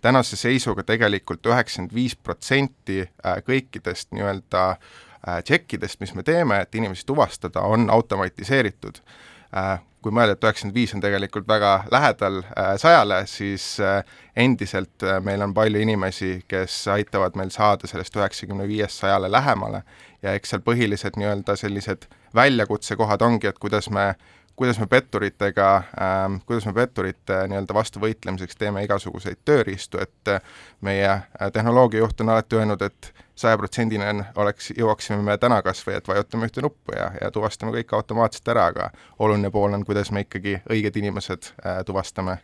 tänase seisuga tegelikult üheksakümmend viis protsenti kõikidest nii-öelda äh, Äh, tšekkidest, mis me teeme, et inimesi tuvastada, on automatiseeritud. Äh, kui mõelda, et üheksakümmend viis on tegelikult väga lähedal äh, sajale, siis endiselt meil on palju inimesi, kes aitavad meil saada sellest üheksakümne viiest sajale lähemale ja eks seal põhilised nii-öelda sellised väljakutsekohad ongi, et kuidas me kuidas me petturitega ähm,, kuidas me petturite nii-öelda vastu võitlemiseks teeme igasuguseid tööriistu, et meie tehnoloogiajuht on alati öelnud, et sajaprotsendine oleks, jõuaksime me täna kas või, et vajutame ühte nuppu ja, ja tuvastame kõik automaatselt ära, aga oluline pool on, kuidas me ikkagi õiged inimesed äh, tuvastame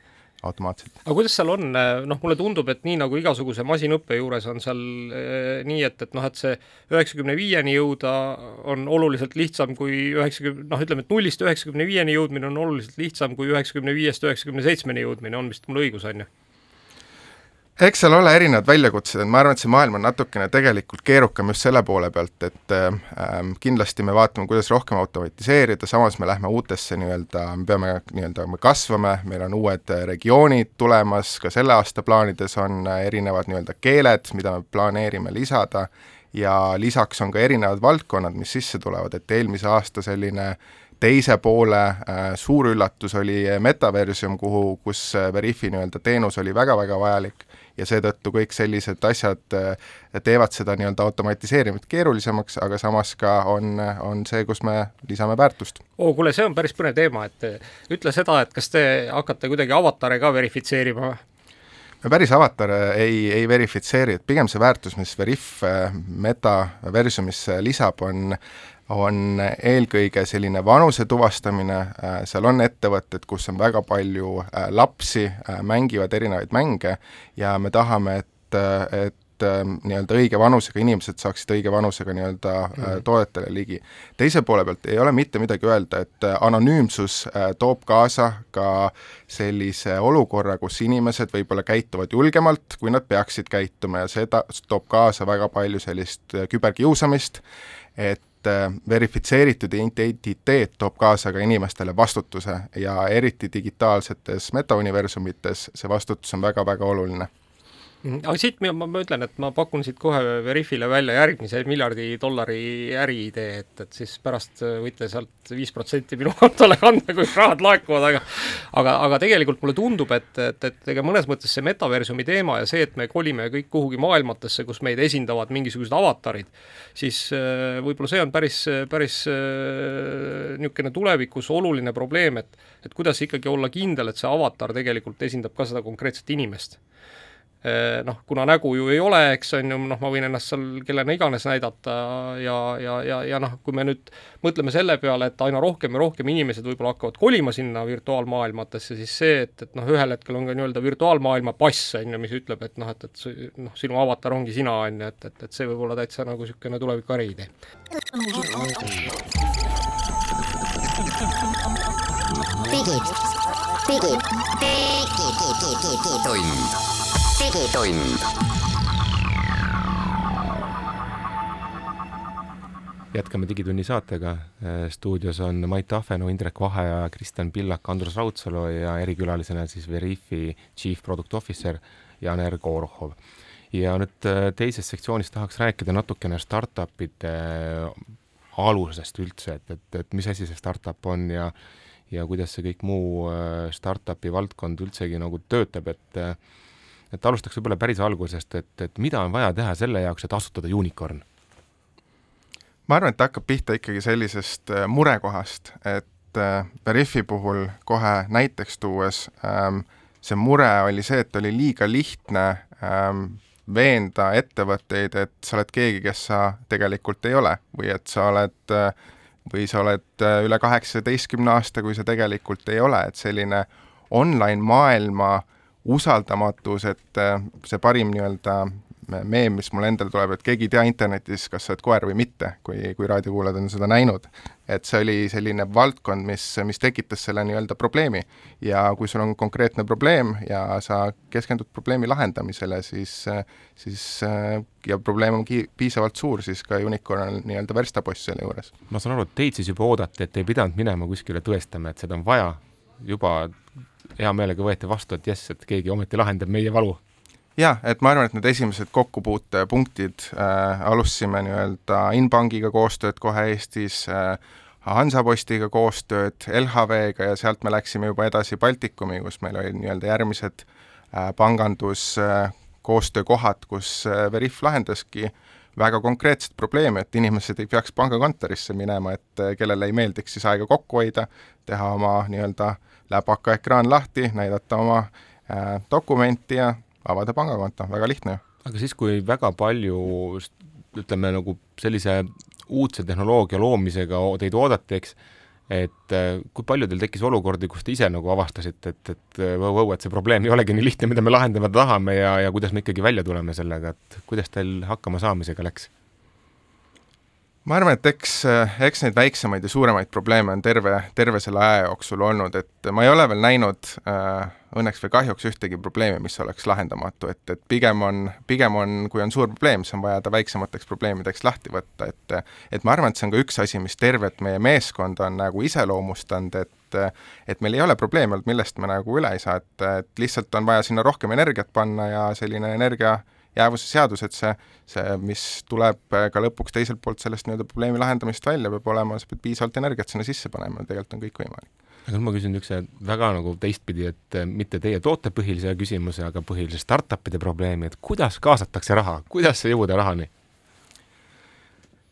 automaatselt. aga kuidas seal on, noh, mulle tundub, et nii nagu igasuguse masinõppe juures on seal eh, nii, et, et noh, et see üheksakümne viieni jõuda on oluliselt lihtsam kui üheksakümne, noh, ütleme, et nullist üheksakümne viieni jõudmine on oluliselt lihtsam kui üheksakümne viiest üheksakümne seitsmeni jõudmine, on vist mul õigus, on ju? Eks seal ole erinevad väljakutsed, et ma arvan, et see maailm on natukene tegelikult keerukam just selle poole pealt, et äh, kindlasti me vaatame, kuidas rohkem automatiseerida, samas me lähme uutesse nii-öelda, me peame nii-öelda, me kasvame, meil on uued regioonid tulemas, ka selle aasta plaanides on erinevad nii-öelda keeled, mida me planeerime lisada, ja lisaks on ka erinevad valdkonnad, mis sisse tulevad, et eelmise aasta selline teise poole äh, suur üllatus oli metaversium, kuhu, kus Veriffi nii-öelda teenus oli väga-väga vajalik ja seetõttu kõik sellised asjad äh, teevad seda nii-öelda automatiseerimist keerulisemaks, aga samas ka on, on see, kus me lisame väärtust. oo, kuule, see on päris põnev teema, et äh, ütle seda, et kas te hakkate kuidagi avatare ka verifitseerima või? me päris avatare ei, ei verifitseeri, et pigem see väärtus, mis Veriff metaversumisse lisab, on on eelkõige selline vanuse tuvastamine, äh, seal on ettevõtted, kus on väga palju äh, lapsi, äh, mängivad erinevaid mänge ja me tahame, et, et nii-öelda õige vanusega inimesed saaksid õige vanusega nii-öelda mm. toodetele ligi. teise poole pealt ei ole mitte midagi öelda, et anonüümsus toob kaasa ka sellise olukorra, kus inimesed võib-olla käituvad julgemalt, kui nad peaksid käituma ja seda toob kaasa väga palju sellist küberkiusamist, et et äh, verifitseeritud identiteet toob kaasa ka inimestele vastutuse ja eriti digitaalsetes metauniversumites see vastutus on väga-väga oluline. Aga siit ma, ma ütlen, et ma pakun siit kohe Veriffile välja järgmise miljardi dollari äriidee, et, et siis pärast võite sealt viis protsenti minu <laughs> kontole kanda, kui rahad laekuvad, aga aga, aga tegelikult mulle tundub, et, et, et ega mõnes mõttes see metaversumi teema ja see, et me kolime kõik kuhugi maailmatesse, kus meid esindavad mingisugused avatarid, siis äh, võib-olla see on päris, päris äh, niisugune tulevikus oluline probleem, et et kuidas ikkagi olla kindel, et see avatar tegelikult esindab ka seda konkreetset inimest noh, kuna nägu ju ei ole, eks on ju, noh, ma võin ennast seal kellena iganes näidata ja, ja, ja, ja noh, kui me nüüd mõtleme selle peale, et aina rohkem ja rohkem inimesed võib-olla hakkavad kolima sinna virtuaalmaailmatesse, siis see, et, et noh, ühel hetkel on ka nii-öelda virtuaalmaailma pass, on ju, mis ütleb, et noh, et, et noh, sinu avatar ongi sina, on ju, et, et, et see võib olla täitsa nagu niisugune tuleviku äriidee. digid, digitund. jätkame Digitunni saatega. stuudios on Mait Ahvenoo, Indrek Vahe ja Kristjan Pillak, Andrus Raudsalu ja erikülalisena siis Veriffi Chief Product Officer Janer Korohov. ja nüüd äh, teises sektsioonis tahaks rääkida natukene startup'ide alusest üldse, et, et, et mis asi see startup on ja ja kuidas see kõik muu äh, startup'i valdkond üldsegi nagu töötab, et äh, et alustaks võib-olla päris algusest, et, et mida on vaja teha selle jaoks, et asutada unicorn? ma arvan, et ta hakkab pihta ikkagi sellisest äh, murekohast, et äh, Veriffi puhul kohe näiteks tuues ähm, see mure oli see, et oli liiga lihtne ähm, veenda ettevõtteid, et sa oled keegi, kes sa tegelikult ei ole või et sa oled äh, või sa oled äh, üle kaheksateistkümne aasta, kui sa tegelikult ei ole, et selline online maailma äh, usaldamatus, et äh, see parim nii-öelda meem, mis mulle endale tuleb, et keegi ei tea internetis, kas sa oled koer või mitte, kui, kui raadiokuulajad on seda näinud. et see oli selline valdkond, mis, mis tekitas selle nii-öelda probleemi. ja kui sul on konkreetne probleem ja sa keskendud probleemi lahendamisele, siis, siis ja probleem on ki-, piisavalt suur, siis ka Unicorn on nii-öelda verstapost selle juures. ma saan aru, et teid siis juba oodati, et ei pidanud minema kuskile tõestama, et seda on vaja, juba hea meelega võeti vastu, et jess, et keegi ometi lahendab meie valu. jaa, et ma arvan, et need esimesed kokkupuutepunktid äh,, alustasime nii-öelda Inbankiga koostööd kohe Eestis äh,, Hansapostiga koostööd, LHV-ga ja sealt me läksime juba edasi Baltikumi, kus meil olid nii-öelda järgmised äh, pangandus äh, koostöökohad, kus äh, Veriff lahendaski väga konkreetset probleemi, et inimesed ei peaks pangakontorisse minema, et äh, kellele ei meeldiks siis aega kokku hoida, teha oma nii-öelda äh, läpaka ekraan lahti, näidata oma äh, dokumenti ja avada pangakonto, väga lihtne ju. aga siis, kui väga palju ütleme nagu sellise uudse tehnoloogia loomisega teid oodati, eks, et äh, kui palju teil tekkis olukordi, kus te ise nagu avastasite, et, et vau-vau, et see probleem ei olegi nii lihtne, mida me lahendama tahame ja, ja kuidas me ikkagi välja tuleme sellega, et kuidas teil hakkama saamisega läks? Ma arvan, et eks, eks neid väiksemaid ja suuremaid probleeme on terve, terve selle aja jooksul olnud, et ma ei ole veel näinud äh, õnneks või kahjuks ühtegi probleemi, mis oleks lahendamatu, et, et pigem on, pigem on, kui on suur probleem, siis on vaja ta väiksemateks probleemideks lahti võtta, et et ma arvan, et see on ka üks asi, mis tervet meie meeskonda on nagu iseloomustanud, et et meil ei ole probleeme olnud, millest me nagu üle ei saa, et, et lihtsalt on vaja sinna rohkem energiat panna ja selline energia jäävuse seadus, et see, see, mis tuleb ka lõpuks teiselt poolt sellest nii-öelda probleemi lahendamist välja, peab olema, sa pead piisavalt energiat sinna sisse panema ja tegelikult on kõik võimalik. aga ma küsin niisuguse väga nagu teistpidi, et mitte teie tootepõhilise küsimuse, aga põhilise startup'ide probleemi, et kuidas kaasatakse raha, kuidas jõuda rahani?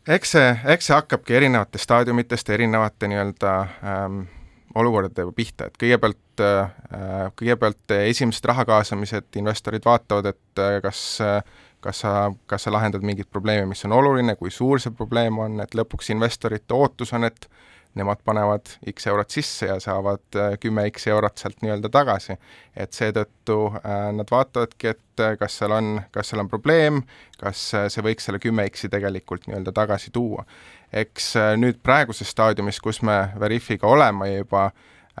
eks see, eks see hakkabki erinevatest staadiumitest, erinevate nii-öelda ähm, olukordadega pihta, et kõigepealt, äh, kõigepealt esimesed raha kaasamised, investorid vaatavad, et äh, kas kas sa, kas sa lahendad mingit probleemi, mis on oluline, kui suur see probleem on, et lõpuks investorite ootus on, et nemad panevad X eurot sisse ja saavad äh, kümme X eurot sealt nii-öelda tagasi. et seetõttu nad vaatavadki, et kas seal on, kas seal on probleem, kas see võiks selle kümme X-i tegelikult nii-öelda tagasi tuua eks äh, nüüd praeguses staadiumis, kus me Veriffiga oleme juba,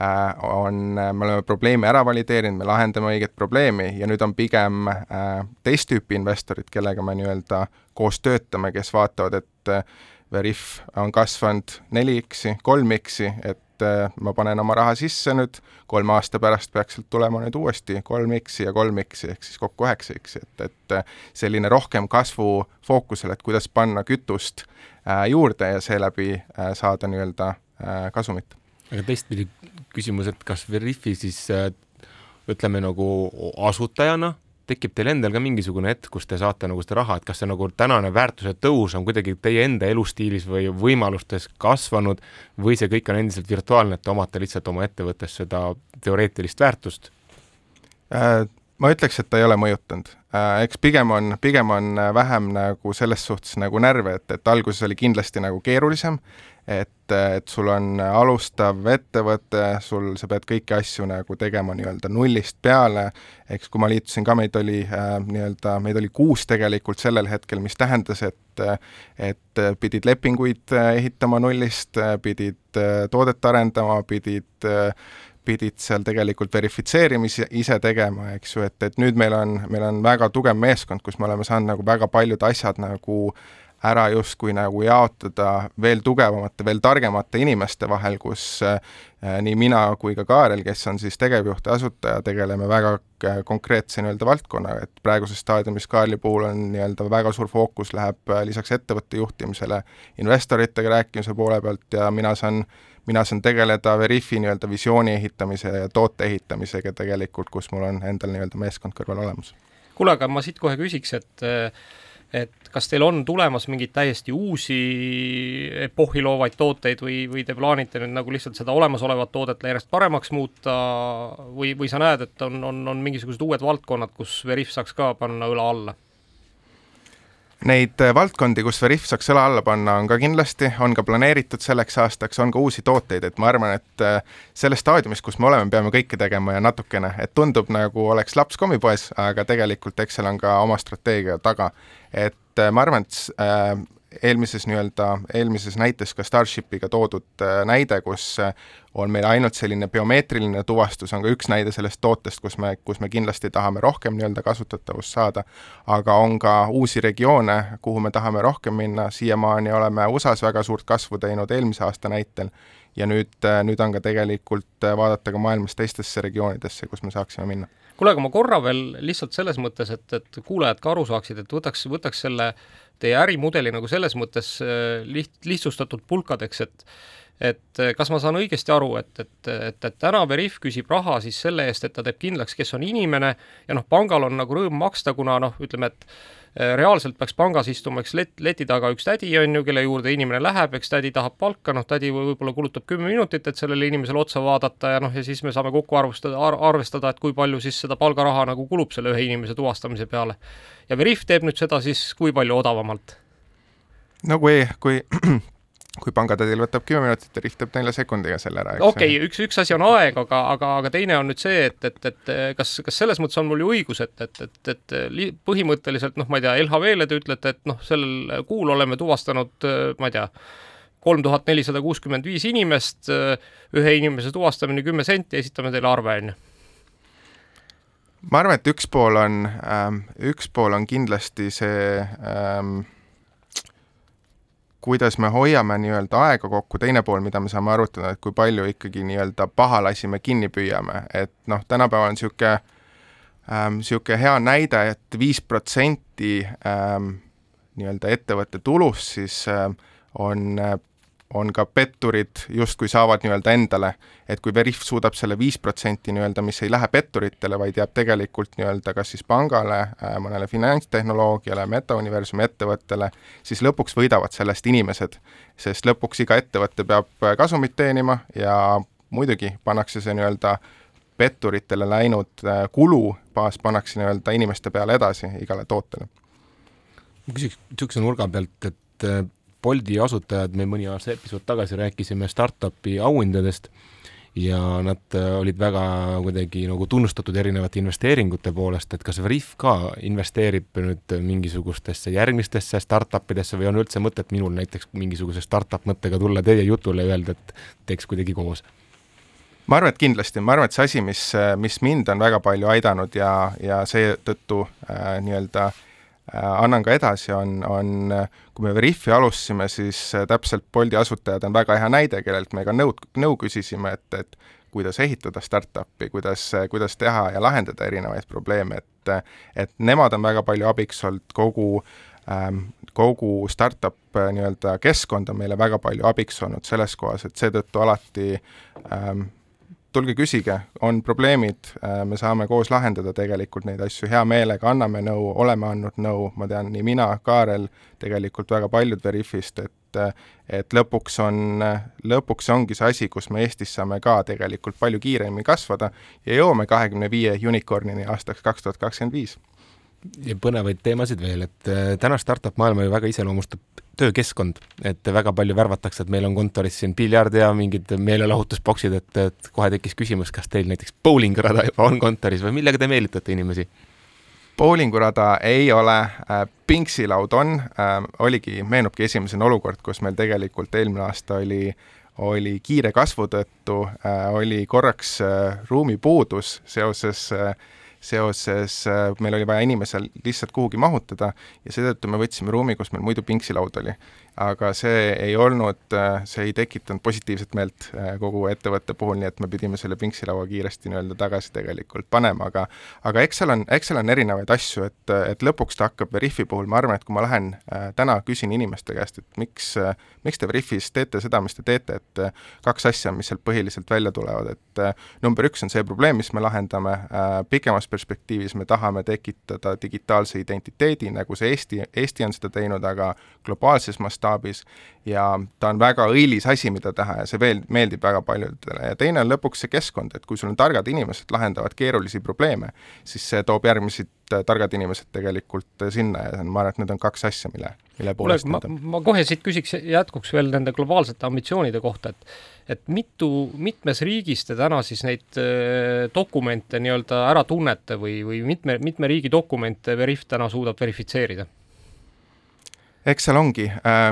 äh, on, me oleme probleemi ära valideerinud, me lahendame õiget probleemi ja nüüd on pigem äh, teist tüüpi investorid, kellega me nii-öelda koos töötame, kes vaatavad, et Veriff on kasvanud neli X-i, kolm X-i, et ma panen oma raha sisse nüüd, kolme aasta pärast peaks sealt tulema nüüd uuesti kolm X-i ja kolm X-i, ehk siis kokku üheksa X-i, et, et selline rohkem kasvu fookusel, et kuidas panna kütust Äh, juurde ja seeläbi äh, saada nii-öelda äh, kasumit. aga teistpidi küsimus, et kas Veriffi siis ütleme nagu asutajana tekib teil endal ka mingisugune hetk, kus te saate nagu seda raha, et kas see nagu tänane väärtuse tõus on kuidagi teie enda elustiilis või võimalustes kasvanud või see kõik on endiselt virtuaalne, et te omate lihtsalt oma ettevõttes seda teoreetilist väärtust äh,? Ma ütleks, et ta ei ole mõjutanud. Äh, eks pigem on, pigem on äh, vähem nagu selles suhtes nagu närve, et, et alguses oli kindlasti nagu keerulisem, et, et sul on alustav ettevõte, sul, sa pead kõiki asju nagu tegema nii-öelda nullist peale, eks kui ma liitusin ka, meid oli äh, nii-öelda, meid oli kuus tegelikult sellel hetkel, mis tähendas, et et pidid lepinguid äh, ehitama nullist, pidid toodet arendama, pidid pidid seal tegelikult verifitseerimise ise tegema, eks ju, et, et nüüd meil on, meil on väga tugev meeskond, kus me oleme saanud nagu väga paljud asjad nagu ära justkui nagu jaotada veel tugevamate, veel targemate inimeste vahel, kus äh, nii mina kui ka Kaarel, kes on siis tegevjuht ja asutaja, tegeleme väga konkreetse nii-öelda valdkonnaga, et praeguses staadiumis Kaarli puhul on nii-öelda väga suur fookus läheb äh, lisaks ettevõtte juhtimisele investoritega rääkimise poole pealt ja mina saan mina saan tegeleda Veriffi nii-öelda visiooni ehitamise ja toote ehitamisega tegelikult, kus mul on endal nii-öelda meeskond kõrval olemas. kuule, aga ma siit kohe küsiks, et et kas teil on tulemas mingeid täiesti uusi epohhi loovaid tooteid või, või te plaanite nüüd nagu lihtsalt seda olemasolevat toodet järjest paremaks muuta või, või sa näed, et on, on, on mingisugused uued valdkonnad, kus Veriff saaks ka panna õla alla? Neid äh, valdkondi, kus Veriff saaks õla alla panna, on ka kindlasti, on ka planeeritud selleks aastaks, on ka uusi tooteid, et ma arvan, et äh, selles staadiumis, kus me oleme, peame kõike tegema ja natukene, et tundub nagu oleks laps kommipoes, aga tegelikult eks seal on ka oma strateegia taga. et äh, ma arvan, et eelmises nii-öelda, eelmises näites ka Starshipiga toodud äh, näide, kus äh, on meil ainult selline biomeetriline tuvastus, on ka üks näide sellest tootest, kus me, kus me kindlasti tahame rohkem nii-öelda kasutatavust saada, aga on ka uusi regioone, kuhu me tahame rohkem minna, siiamaani oleme USA-s väga suurt kasvu teinud eelmise aasta näitel, ja nüüd, äh, nüüd on ka tegelikult vaadata ka maailmas teistesse regioonidesse, kus me saaksime minna. Kuule, aga ma korra veel lihtsalt selles mõttes, et, et kuulajad ka aru saaksid, et võtaks, võtaks selle teie ärimudeli nagu selles mõttes äh, liht-, lihtsustatud pulkadeks, et et äh, kas ma saan õigesti aru, et, et, et, et täna Veriff küsib raha siis selle eest, et ta teeb kindlaks, kes on inimene ja noh, pangal on nagu rõõm maksta, kuna noh, ütleme, et Äh, reaalselt peaks pangas istuma üks let-, leti taga üks tädi, on ju, kelle juurde inimene läheb, eks tädi tahab palka, noh, tädi võib-olla kulutab kümme minutit, et sellele inimesele otsa vaadata ja noh, ja siis me saame kokku arvestada ar, arvestada, et kui palju siis seda palgaraha nagu kulub selle ühe inimese tuvastamise peale. ja Veriff teeb nüüd seda siis kui palju odavamalt? no kui, kui <clears throat> kui pangatädil võtab kümme minutit ja Riff teeb nelja sekundiga selle ära. okei okay,, üks, üks asi on aeg, aga, aga, aga teine on nüüd see, et, et, et kas, kas selles mõttes on mul ju õigus, et, et, et, et li, põhimõtteliselt noh, ma ei tea, LHV-le te ütlete, et noh, sellel kuul oleme tuvastanud, ma ei tea, kolm tuhat nelisada kuuskümmend viis inimest, ühe inimese tuvastamine kümme senti, esitame teile arve, on ju ma arvan, et üks pool on ähm,, üks pool on kindlasti see ähm, kuidas me hoiame nii-öelda aega kokku, teine pool, mida me saame arutada, et kui palju ikkagi nii-öelda pahalasi me kinni püüame, et noh, tänapäeval on niisugune ähm, niisugune hea näide et, et viis protsenti ähm, nii-öelda ettevõtte tulust siis äh, on äh, on ka petturid justkui saavad nii-öelda endale, et kui Veriff suudab selle viis protsenti nii-öelda, mis ei lähe petturitele, vaid jääb tegelikult nii-öelda kas siis pangale, äh, mõnele finantstehnoloogiale, metauniversumi ettevõttele, siis lõpuks võidavad sellest inimesed. sest lõpuks iga ettevõte peab äh, kasumit teenima ja muidugi pannakse see nii-öelda petturitele läinud äh, kulubaas pannakse nii-öelda inimeste peale edasi igale tootele. ma küsiks niisuguse nurga pealt, et Bolti asutajad, me mõni aasta episood tagasi rääkisime startup'i auhindadest ja nad äh, olid väga kuidagi nagu tunnustatud erinevate investeeringute poolest, et kas Veriff ka investeerib nüüd mingisugustesse järgmistesse startup idesse või on üldse mõtet minul näiteks mingisuguse startup mõttega tulla teie jutule ja öelda, et teeks kuidagi koos? ma arvan, et kindlasti, ma arvan, et see asi, mis, mis mind on väga palju aidanud ja, ja seetõttu äh, nii-öelda äh, annan ka edasi, on, on, kui me Veriffi alustasime, siis äh, täpselt Bolti asutajad on väga hea näide, kellelt me ka nõud, nõu küsisime, et, et kuidas ehitada startup'i, kuidas, kuidas teha ja lahendada erinevaid probleeme, et et nemad on väga palju abiks olnud, kogu ähm, kogu startup äh, nii-öelda keskkond on meile väga palju abiks olnud selles kohas, et seetõttu alati ähm, tulge küsige, on probleemid, äh, me saame koos lahendada tegelikult neid asju, hea meelega anname nõu, oleme andnud nõu, ma tean, nii mina, Kaarel, tegelikult väga paljud Veriffist, et et lõpuks on, lõpuks ongi see asi, kus me Eestis saame ka tegelikult palju kiiremini kasvada ja jõuame kahekümne viie unicornini aastaks kaks tuhat kakskümmend viis põnevaid teemasid veel, et äh, täna startup maailma ju väga iseloomustab töökeskkond, et väga palju värvatakse, et meil on kontoris siin piljard ja mingid meelelahutusboksid, et, et kohe tekkis küsimus, kas teil näiteks bowlingurada juba on kontoris või millega te meelitate inimesi? bowlingurada ei ole äh,, pingsilaud on äh,, oligi, meenubki esimesena olukord, kus meil tegelikult eelmine aasta oli oli kiire kasvu tõttu oli korraks äh, ruumipuudus seoses äh, seoses, äh, meil oli vaja inimesel lihtsalt kuhugi mahutada ja seetõttu me võtsime ruumi, kus meil muidu pingsilaud oli aga see ei olnud, see ei tekitanud positiivset meelt äh, kogu ettevõtte puhul, nii et me pidime selle pingsilaua kiiresti nii-öelda tagasi tegelikult panema, aga aga eks seal on, eks seal on erinevaid asju, et, et lõpuks ta hakkab Veriffi puhul, ma arvan, et kui ma lähen äh, täna küsin inimeste käest, et miks äh,, miks te Veriffis teete seda, mis te teete, et äh, kaks asja, mis sealt põhiliselt välja tulevad, et äh, number üks on see probleem, mis me lahendame äh,, pikemas perspektiivis me tahame tekitada digitaalse identiteedi, nagu see Eesti, Eesti on seda teinud, aga globaalses mastaabis mastaabis ja ta on väga õilis asi, mida teha ja see veel meeldib väga paljudele ja teine on lõpuks see keskkond, et kui sul on targad inimesed, lahendavad keerulisi probleeme, siis see toob järgmised äh, targad inimesed tegelikult äh, sinna ja ma arvan, et need on kaks asja, mille, mille poolest ma, ma kohe siit küsiks jätkuks veel nende globaalsete ambitsioonide kohta, et et mitu, mitmes riigis te täna siis neid äh, dokumente nii-öelda ära tunnete või, või mitme, mitme riigi dokumente Veriff täna suudab verifitseerida? Eks seal ongi äh,,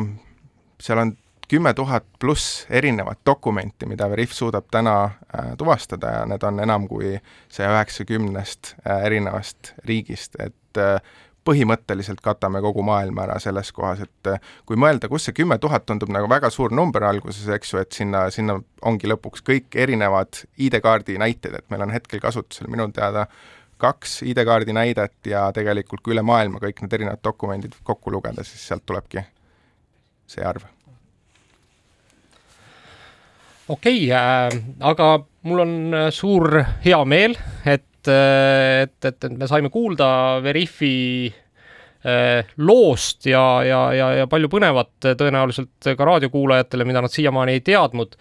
seal on kümme tuhat pluss erinevat dokumenti, mida Veriff suudab täna äh, tuvastada ja need on enam kui saja üheksakümnest äh, erinevast riigist, et äh, põhimõtteliselt katame kogu maailma ära selles kohas, et äh, kui mõelda, kus see kümme tuhat tundub nagu väga suur number alguses, eks ju, et sinna, sinna ongi lõpuks kõik erinevad ID-kaardi näited, et meil on hetkel kasutusel minu teada kaks ID-kaardi näidet ja tegelikult kui üle maailma kõik need erinevad dokumendid kokku lugeda, siis sealt tulebki see arv. okei okay, äh,, aga mul on äh, suur hea meel, et, äh, et, et, et me saime kuulda Veriffi äh, loost ja, ja, ja, ja palju põnevat tõenäoliselt ka raadiokuulajatele, mida nad siiamaani ei teadnud.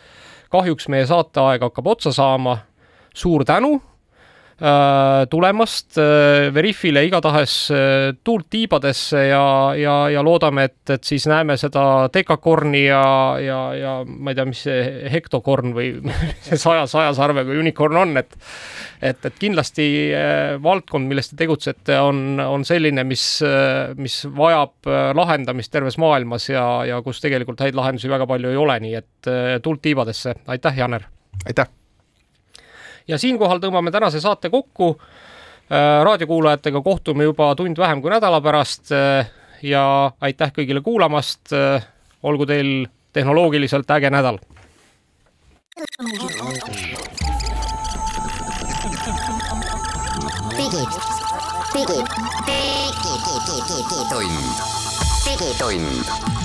kahjuks meie saateaeg hakkab otsa saama. suur tänu Äh, tulemast äh, Veriffile igatahes äh, tuult tiibadesse ja, ja, ja loodame, et, et siis näeme seda dekakorni ja, ja, ja ma ei tea, mis see hektokorn või <laughs> see saja, sajasarvega unicorn on, et et, et kindlasti valdkond, milles te tegutsete, on, on selline, mis, mis vajab lahendamist terves maailmas ja, ja kus tegelikult häid lahendusi väga palju ei ole, nii et tuult tiibadesse, aitäh, Janer! aitäh! Ja siinkohal tõmbame tänase saate kokku. Äh, raadiokuulajatega kohtume juba tund vähem kui nädala pärast äh, ja aitäh kõigile kuulamast. Äh, olgu teil tehnoloogiliselt äge nädal. digitund. digitund.